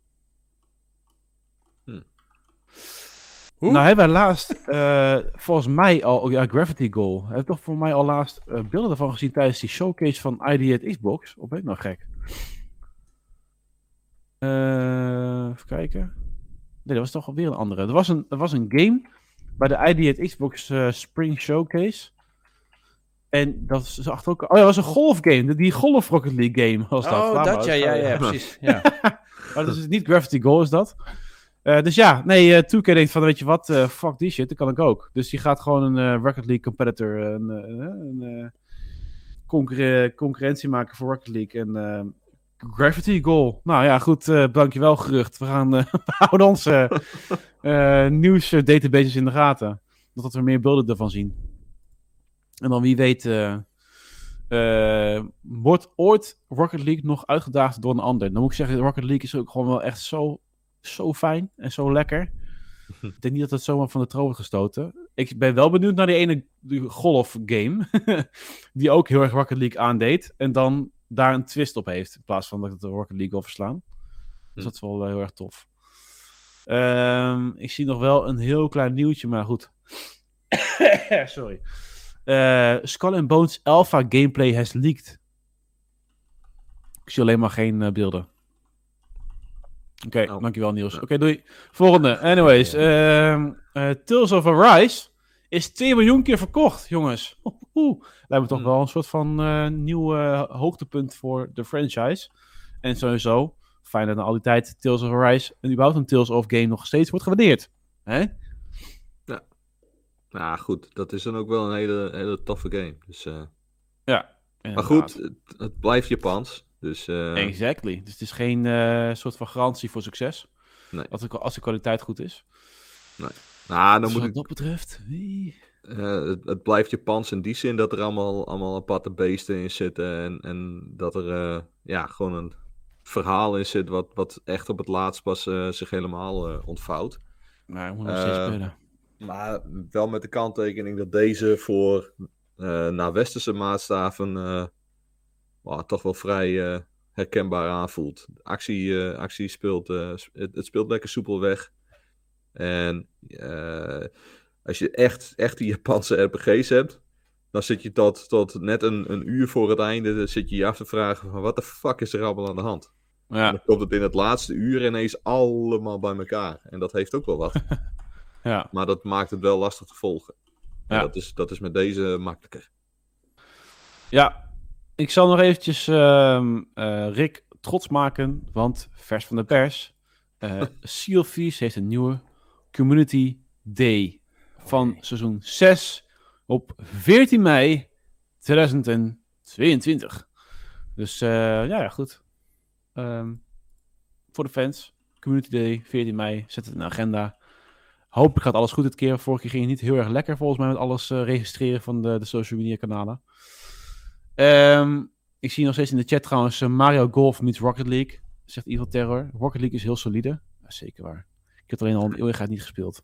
Hoe? Nou hebben wij laatst, eh, volgens mij al, oh ja, Gravity Goal. Heb ik toch voor mij al laatst eh, beelden ervan gezien tijdens die showcase van ID at Xbox? Of ben ik nou gek? Eh, even kijken. Nee, dat was toch alweer een andere. Er was een, er was een game bij de ID at Xbox Spring Showcase. En dat is achter ook. Oh ja, dat was een golfgame. Die- Die Golf Rocket League game was dat. oh, dat, ja, ja, ja, precies. Ja. maar dat is niet Gravity Goal, is dat. Eh, dus ja, nee, eh 2K denkt van, weet je wat, eh, fuck die shit, dat kan ik ook. Dus die gaat gewoon een Rocket League competitor, een, een, concurre- concurrentie maken voor Rocket League. En Gravity Goal. Nou ja, goed, dankjewel gerucht. We gaan we houden onze nieuwsdatabases in de gaten. Dat we meer beelden ervan zien. En dan wie weet... eh, eh, wordt ooit Rocket League nog uitgedaagd door een ander? Dan moet ik zeggen, Rocket League is ook gewoon wel echt zo, zo fijn en zo lekker. ik denk niet dat het zomaar van de troon gestoten. Ik ben wel benieuwd naar die ene die golf game. die ook heel erg Rocket League aandeed. En dan daar een twist op heeft. In plaats van dat het de Rocket League wil verslaan. Dus Hm. dat is wel eh, heel erg tof. Ehm, ik zie nog wel een heel klein nieuwtje, maar goed. Sorry. Eh, Skull and Bones Alpha gameplay has leaked. Ik zie alleen maar geen eh, beelden. Oké, Oh. dankjewel Niels. Oké, doei. Volgende. Anyways. eh, Tales of Arise is 2 miljoen keer verkocht, jongens. Oeh, lijkt me toch Hmm. wel een soort van nieuw hoogtepunt voor de franchise. En sowieso, fijn dat na al die tijd Tales of Arise en überhaupt een Tales of game nog steeds wordt gewaardeerd. Hè? Nou goed, dat is dan ook wel een hele, hele toffe game. Dus, eh, Ja. maar goed, het, het blijft Japans. Dus eh, Exactly. Dus het is geen eh, soort van garantie voor succes. Nee. Als, de, als de kwaliteit goed is. nou, dan dus moet wat ik, dat betreft... wie- het, het blijft Japans in die zin dat er allemaal, allemaal aparte beesten in zitten. En, en dat er ja, gewoon een verhaal in zit wat, wat echt op het laatst pas zich helemaal ontvouwt. Nou, ik moet nog steeds spelen. Maar wel met de kanttekening dat deze voor eh naar westerse maatstaven eh, wel, toch wel vrij eh, herkenbaar aanvoelt. De actie, actie speelt, sp- het, het speelt lekker soepel weg. En als je echt, echt die Japanse RPG's hebt, dan zit je tot, tot net een, een uur voor het einde, dan zit je je af te vragen van wat de fuck is er allemaal aan de hand? En Ja, dan komt het in het laatste uur ineens allemaal bij elkaar. En dat heeft ook wel wat. ja. Maar dat maakt het wel lastig te volgen. En Ja. dat, is, dat is met deze makkelijker. ja, ik zal nog eventjes ehm, eh, Rick trots maken, want vers van de pers. eh sea of Thieves heeft een nieuwe Community Day van seizoen 6 op 14 mei 2022. Dus eh, ja, ja, goed. Ehm, voor de fans, Community Day, 14 mei, zet het in de agenda. Hopelijk gaat alles goed dit keer. Vorige keer ging het niet heel erg lekker volgens mij met alles eh, registreren van de, de social media kanalen. Ehm, ik zie nog steeds in de chat trouwens eh, Mario Golf meets Rocket League. Zegt Evil Terror. Rocket League is heel solide. Ja, zeker waar. Ik heb alleen al een eeuwigheid niet gespeeld.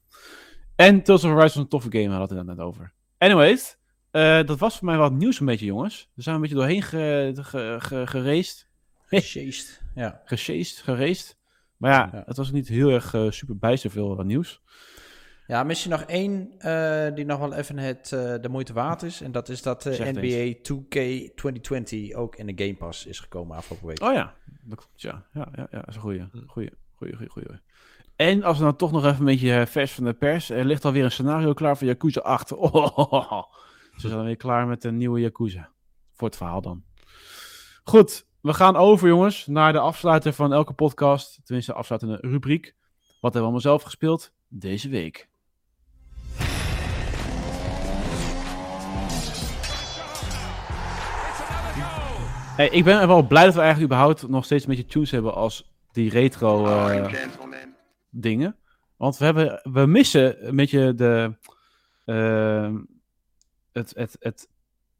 En Tales of Arise was een toffe game, we hadden het net over. Anyways, eh, dat was voor mij wat nieuws een beetje, jongens. We zijn een beetje doorheen ge, ge, ge, geraced. Sjeest. Ja. Geraced. Maar ja, Ja. het was niet heel erg super bijster veel nieuws. Ja, misschien nog één eh, die nog wel even het, eh, de moeite waard is. En dat is dat het NBA 2K 2020 ook in de Game Pass is gekomen afgelopen week. Oh ja, dat klopt, ja. Ja, ja, ja dat is een goeie. Goeie, goeie, goeie, goeie. En als we nou toch nog even een beetje eh, vers van de pers. Er ligt alweer een scenario klaar voor Yakuza 8. Oh, Ze zijn weer klaar met een nieuwe Yakuza. Voor het verhaal dan. Goed, we gaan over jongens naar de afsluiter van elke podcast. Tenminste, de afsluitende rubriek. Wat hebben we allemaal zelf gespeeld deze week? Hey, ik ben wel blij dat we eigenlijk überhaupt nog steeds een beetje tunes hebben als die retro eh, Alright, gentlemen. dingen. Want we, hebben, we missen een beetje de, ehm, het, het, het,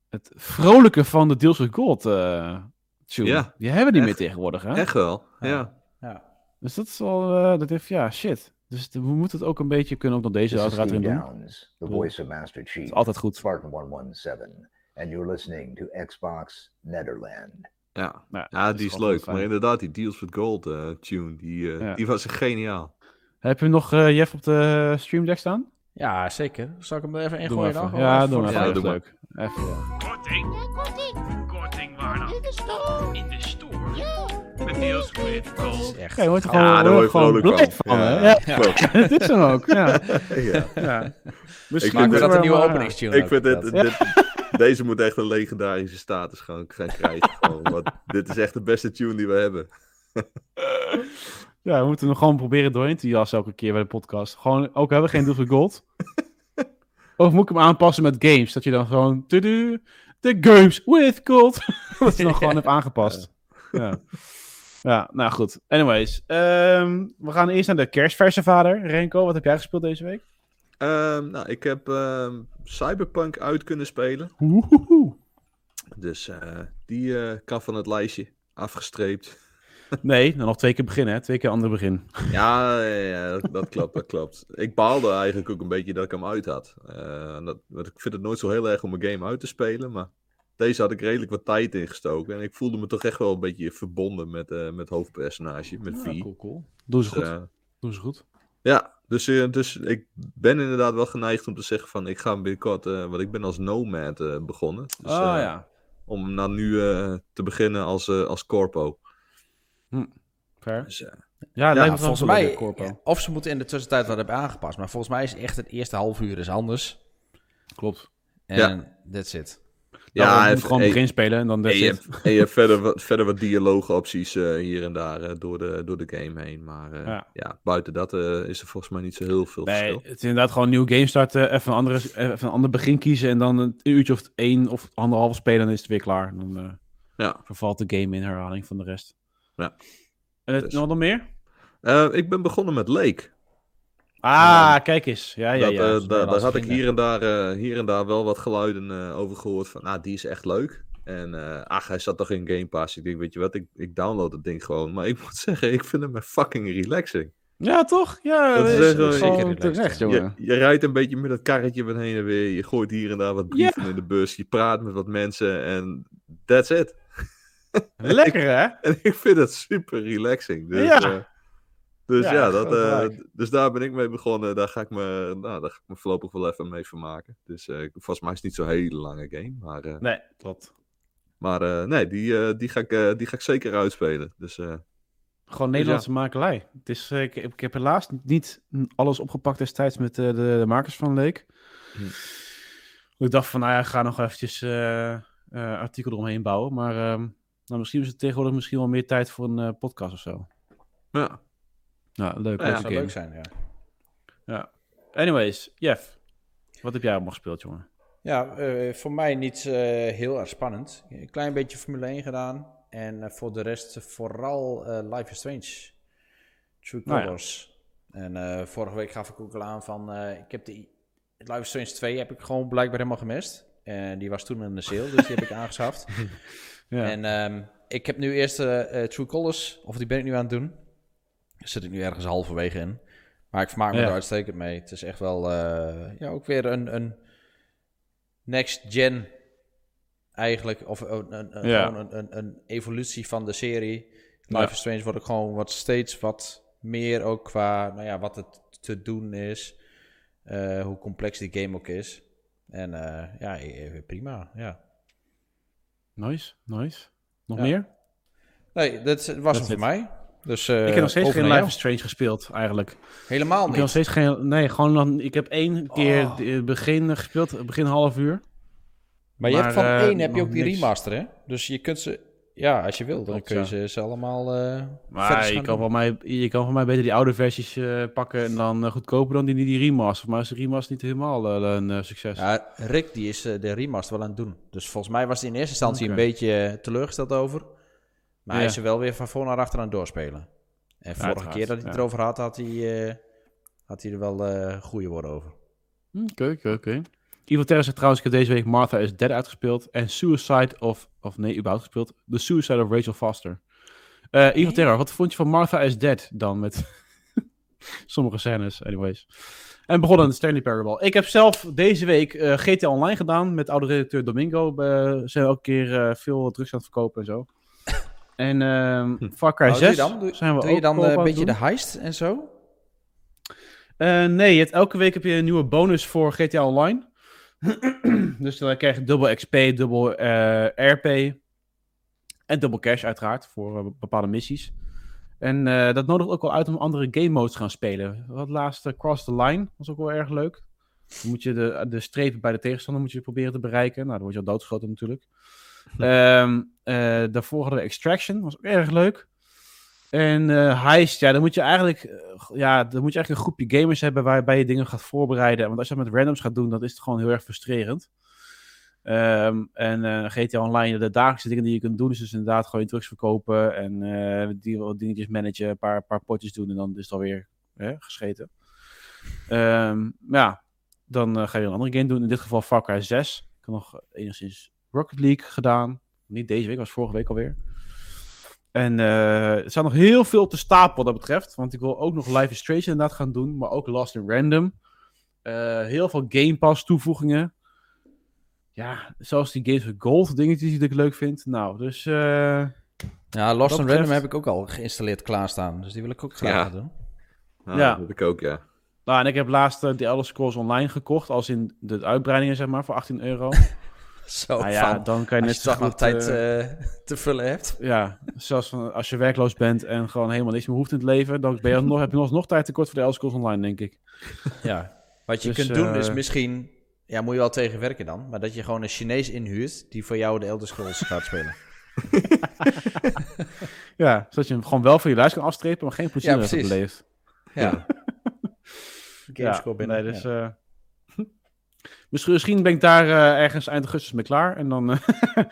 het vrolijke van de Deals with Gold eh tune. Ja, Die hebben we niet echt. meer tegenwoordig, hè? Echt wel, ja. Ja. Dus dat is wel, eh, dat heeft, ja, shit. Dus we moeten het ook een beetje, kunnen ook nog deze uiteraard erin doen. The voice of Master Chief. is altijd goed. Spartan 117, and you're listening to Xbox Netherland. Ja, Ja, die is leuk. Maar inderdaad, die Deals with Gold eh, tune, die, eh, Ja. die was geniaal. Heb je nog, eh, Jeff, op de Stream Deck staan? ja, zeker. Zal ik hem er even Doe ingooien maar dan? Ja, doe maar Ja, leuk. Even, ja. Korting. Korting waar dan? In de deals with gold. Echt. Ja, je wordt er Ja, gewoon, daar daar word je gewoon blij van. Ja, Ja, dat is hem ook. Ja. ja. Ja. Ik Maken we vind dat een nieuwe openingstune? Ik vind dit, deze moet echt een legendarische status gaan, gaan krijgen. gewoon, want dit is echt de beste tune die we hebben. Ja, we moeten hem gewoon proberen doorheen te jassen elke keer bij de podcast. Gewoon, ook hebben we geen Deals with Gold. Of moet ik hem aanpassen met games? Dat je dan gewoon... The games with gold. dat je dan gewoon hebt aangepast. Ja. Ja, nou goed. Anyways. ehm, we gaan eerst naar de kerstverse vader. Renko, wat heb jij gespeeld deze week? Ehm, nou, ik heb ehm, Cyberpunk uit kunnen spelen. Oehoehoe. Dus eh, die eh, kan van het lijstje afgestreept. Nee, dan nog twee keer beginnen, hè? Twee keer ander begin. Ja, ja, dat, dat klopt, dat klopt. Ik baalde eigenlijk ook een beetje dat ik hem uit had. Eh, dat, want ik vind het nooit zo heel erg om een game uit te spelen, maar deze had ik redelijk wat tijd in gestoken. En ik voelde me toch echt wel een beetje verbonden met, eh met hoofdpersonage, met V. Ja, cool, cool. Doe ze Dus, goed. Doe ze goed. ja, dus, eh, dus ik ben inderdaad wel geneigd om te zeggen van ik ga binnenkort, eh want ik ben als Nomad eh, begonnen. Dus, ah ja. Om nou nu eh, te beginnen als, eh, als corpo. Fair. Dus, Ja, Ja, volgens mij, Corpo. of ze moeten in de tussentijd wat hebben aangepast. Maar volgens mij is echt het eerste half uur is anders. Klopt. En Ja. that's it. Ja, ja, je moet even- gewoon begin spelen en dan En je, en hebt verder wat, verder wat dialoogopties eh, hier en daar eh, door, de, door de game heen. Maar eh, Ja. ja. buiten dat is er volgens mij niet zo heel veel Nee, verschil. het is inderdaad gewoon een nieuw game starten, even een, andere, even een ander begin kiezen en dan een uurtje of één of anderhalf spelen en dan is het weer klaar. Dan, Ja. vervalt de game in herhaling van de rest. Ja. En het, Dus. nog nog meer? Ik ben begonnen met Lake. Ah, kijk eens. Ja, ja, dat, ja. eh, dat daar, had ik hier en daar, eh, hier en daar wel wat geluiden eh, over gehoord van, nou, die is echt leuk. En eh, ach, hij zat toch in Game Pass. Ik denk, weet je wat, ik, ik download het ding gewoon. Maar ik moet zeggen, ik vind hem fucking relaxing. Ja, toch? Ja, Dat dat is echt zeker terecht, jongen. Je, je rijdt een beetje met het karretje van heen en weer. Je gooit hier en daar wat brieven in de bus. Je praat met wat mensen en that's it. Lekker, hè? En ik vind het super relaxing. Dus Ja. Dus, Ja, ja, dat, eh, dus daar ben ik mee begonnen. Daar ga ik me, nou, daar ga ik me voorlopig wel even mee vermaken. Dus eh, volgens mij is het niet zo'n hele lange game. Maar, eh, Nee, klopt. maar nee, die, die, ga ik, die ga ik zeker uitspelen. Dus Gewoon Nederlandse makelij. Het is, ik, ik heb helaas niet alles opgepakt destijds met de, de makers van Leek. Hm. Ik dacht van, nou ja, ik ga nog eventjes artikel eromheen bouwen. Maar ehm, nou, misschien is het tegenwoordig misschien wel meer tijd voor een podcast of zo. ja. Ja, leuk. Ja, leuke Dat zou leuk zijn, ja. Ja. Anyways, Jeff. Wat heb jij allemaal gespeeld, jongen? Ja, eh, voor mij niet eh, heel erg spannend. Een klein beetje Formule 1 gedaan. En eh, voor de rest vooral Life is Strange. True Nou ja. Colors. En vorige week gaf ik ook al aan van... ik heb de Life is Strange 2 heb ik gewoon blijkbaar helemaal gemist. En die was toen in de sale, dus die heb ik aangeschaft. Ja. En ehm, ik heb nu eerst True Colors, of die ben ik nu aan het doen. Zit ik nu ergens halverwege in. Maar ik vermaak me Ja. er uitstekend mee. Het is echt wel, eh, ja, ook weer een, een next gen eigenlijk. Of een, een, een- Ja. een, een, een evolutie van de serie. Life Ja. is Strange wordt ook gewoon wat steeds wat meer ook qua, nou ja, wat het te doen is. eh, hoe complex die game ook is. En eh, ja, eh, prima, ja. Nice, nice. Nog meer? Nee, dat was hem That's voor mij. Dus, eh, ik heb nog steeds geen Life is Strange gespeeld, eigenlijk. Helemaal Ik heb nog niet. steeds geen... Nee, gewoon nog... Ik heb één keer Oh. de- het begin gespeeld, begin half uur. Maar je hebt van eh, één heb je ook die niks. remaster, hè? Dus je kunt ze... Ja, als je wil, dan kun je ze, ze allemaal verder Maar je kan, van mij, je kan van mij beter die oude versies pakken en dan goedkoper dan die, die remaster. Maar is de remaster niet helemaal een succes? Ja, Rick die is de remaster wel aan het doen. Dus volgens mij was hij in eerste instantie een beetje teleurgesteld over. Maar hij is er wel weer van voor naar achter aan het doorspelen. En vorige Uiteraard, keer dat hij het ja. erover had, had hij, eh, had hij er wel eh goede woorden over. Oké, oké, oké. Evil Terror zegt trouwens, ik heb deze week Martha is Dead uitgespeeld. En Suicide of, of nee, überhaupt gespeeld. The Suicide of Rachel Foster. Evil Terror, wat vond je van Martha is Dead dan met sommige scènes, anyways. En begonnen aan de Stanley Parable. Ik heb zelf deze week eh GTA Online gedaan met oude redacteur Domingo. We zijn elke keer veel drugs aan het verkopen en zo. En ehm Far Cry Nou, doe 6 je dan, doe, zijn we doe je ook dan eh, een het beetje doen. de heist en zo? Eh, nee, je hebt, elke week heb je een nieuwe bonus voor GTA Online. dus dan krijg je dubbel XP, dubbel eh, RP en dubbel cash uiteraard voor eh, bepaalde missies. En eh, dat nodigt ook wel uit om andere game modes te gaan spelen. Wat laatste Cross the Line was ook wel erg leuk. Dan moet je de, de strepen bij de tegenstander moet je proberen te bereiken. Nou, dan word je al doodgeschoten natuurlijk. Ehm, eh, daarvoor hadden we Extraction, was ook erg leuk. En eh Heist, ja, dan moet je eigenlijk, eh, ja, dan moet je eigenlijk een groepje gamers hebben waarbij je dingen gaat voorbereiden. Want als je dat met randoms gaat doen, dan is het gewoon heel erg frustrerend. Ehm, en eh, GTA Online, de dagelijkse dingen die je kunt doen, is dus inderdaad gewoon je drugs verkopen en eh, die dingetjes managen, een paar, paar potjes doen en dan is het alweer hè, gescheten. Maar ja, dan eh, ga je een andere game doen. In dit geval Far Cry 6. Ik heb nog enigszins Rocket League gedaan. Niet deze week, was vorige week alweer. En eh, er staat nog heel veel op de stapel wat dat betreft. Want ik wil ook nog Life is Strange inderdaad gaan doen. Maar ook Lost in Random. Eh, heel veel Game Pass toevoegingen. Ja, zoals die Games with Gold dingetjes die ik leuk vind. Nou, dus... eh, Ja, Lost betreft- Random heb ik ook al geïnstalleerd klaarstaan. Dus die wil ik ook graag Ja. doen. Nou, Ja. Dat heb ik ook, ja. nou, en ik heb laatst uh, de Elder Scrolls Online gekocht. Als in de uitbreidingen, zeg maar, voor 18 euro. Zo nou ja, van, dan kan je net zo goed, tijd eh, eh, te vullen hebt. Ja, zelfs van, als je werkloos bent en gewoon helemaal niks meer hoeft in het leven, dan ben je nog, heb je nog, nog tijd tekort voor de Scrolls Online, denk ik. Ja. Wat je Dus, kunt doen eh, is misschien... Ja, moet je wel tegen werken dan. Maar dat je gewoon een Chinees inhuurt die voor jou de Elder Scrolls gaat spelen. Ja, zodat je hem gewoon wel voor je lijst kan afstrepen, maar geen plezier Ja, hebt beleefd. Ja. Ja, Gamescore binnen. nee, dus, ja. Misschien, misschien ben ik daar eh, ergens eind augustus mee klaar. En dan eh,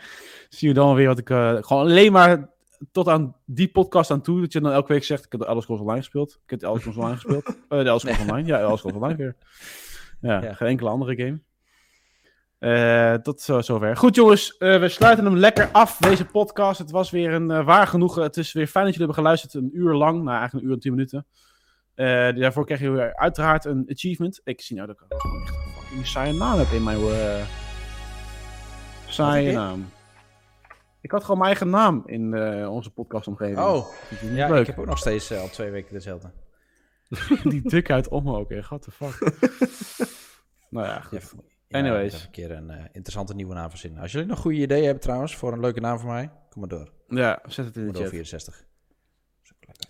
zien we dan weer wat ik... eh, gewoon alleen maar tot aan die podcast aan toe. Dat je dan elke week zegt, ik heb de Elder Scrolls Online gespeeld. Ik heb de Elder Scrolls Online gespeeld. De Elder Scrolls Online. Ja, Elder Scrolls Online weer. Ja, Ja. geen enkele andere game. Eh, tot zo, zover. Goed jongens, we sluiten hem lekker af, deze podcast. Het was weer een waar genoegen. Het is weer fijn dat jullie hebben geluisterd, een uur lang. Nou, eigenlijk een uur en tien minuten. Eh, daarvoor krijg je weer uiteraard een achievement. Ik zie nou dat ik gewoon echt een fucking saaie naam heb in mijn... eh saaie naam. Ik had gewoon mijn eigen naam in eh, onze podcastomgeving. Oh, ja, leuk. ik heb ook nog steeds al twee weken dezelfde. Die dikheid om ook, hè. What the fuck. nou ja, goed. Ja, Anyways. Een keer een interessante nieuwe naam verzinnen. Als jullie nog goede ideeën hebben trouwens voor een leuke naam voor mij, kom maar door. Ja, zet het in de chat. 64.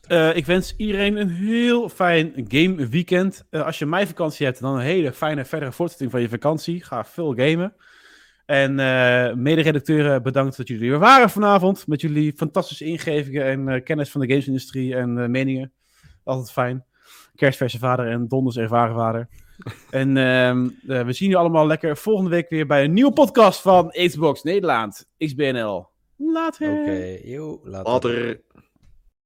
Eh, ik wens iedereen een heel fijn game weekend. Eh, als je mijn vakantie hebt, dan een hele fijne verdere voortzetting van je vakantie. Ga veel gamen. En eh mederedacteuren, bedankt dat jullie er weer waren vanavond. Met jullie fantastische ingevingen en eh, kennis van de gamesindustrie en eh, meningen. Altijd fijn. Kerstverse vader en donders ervaren vader. en ehm, eh, we zien jullie allemaal lekker volgende week weer bij een nieuwe podcast van Xbox Nederland. XBNL. Later. Oké, joe, later. Later.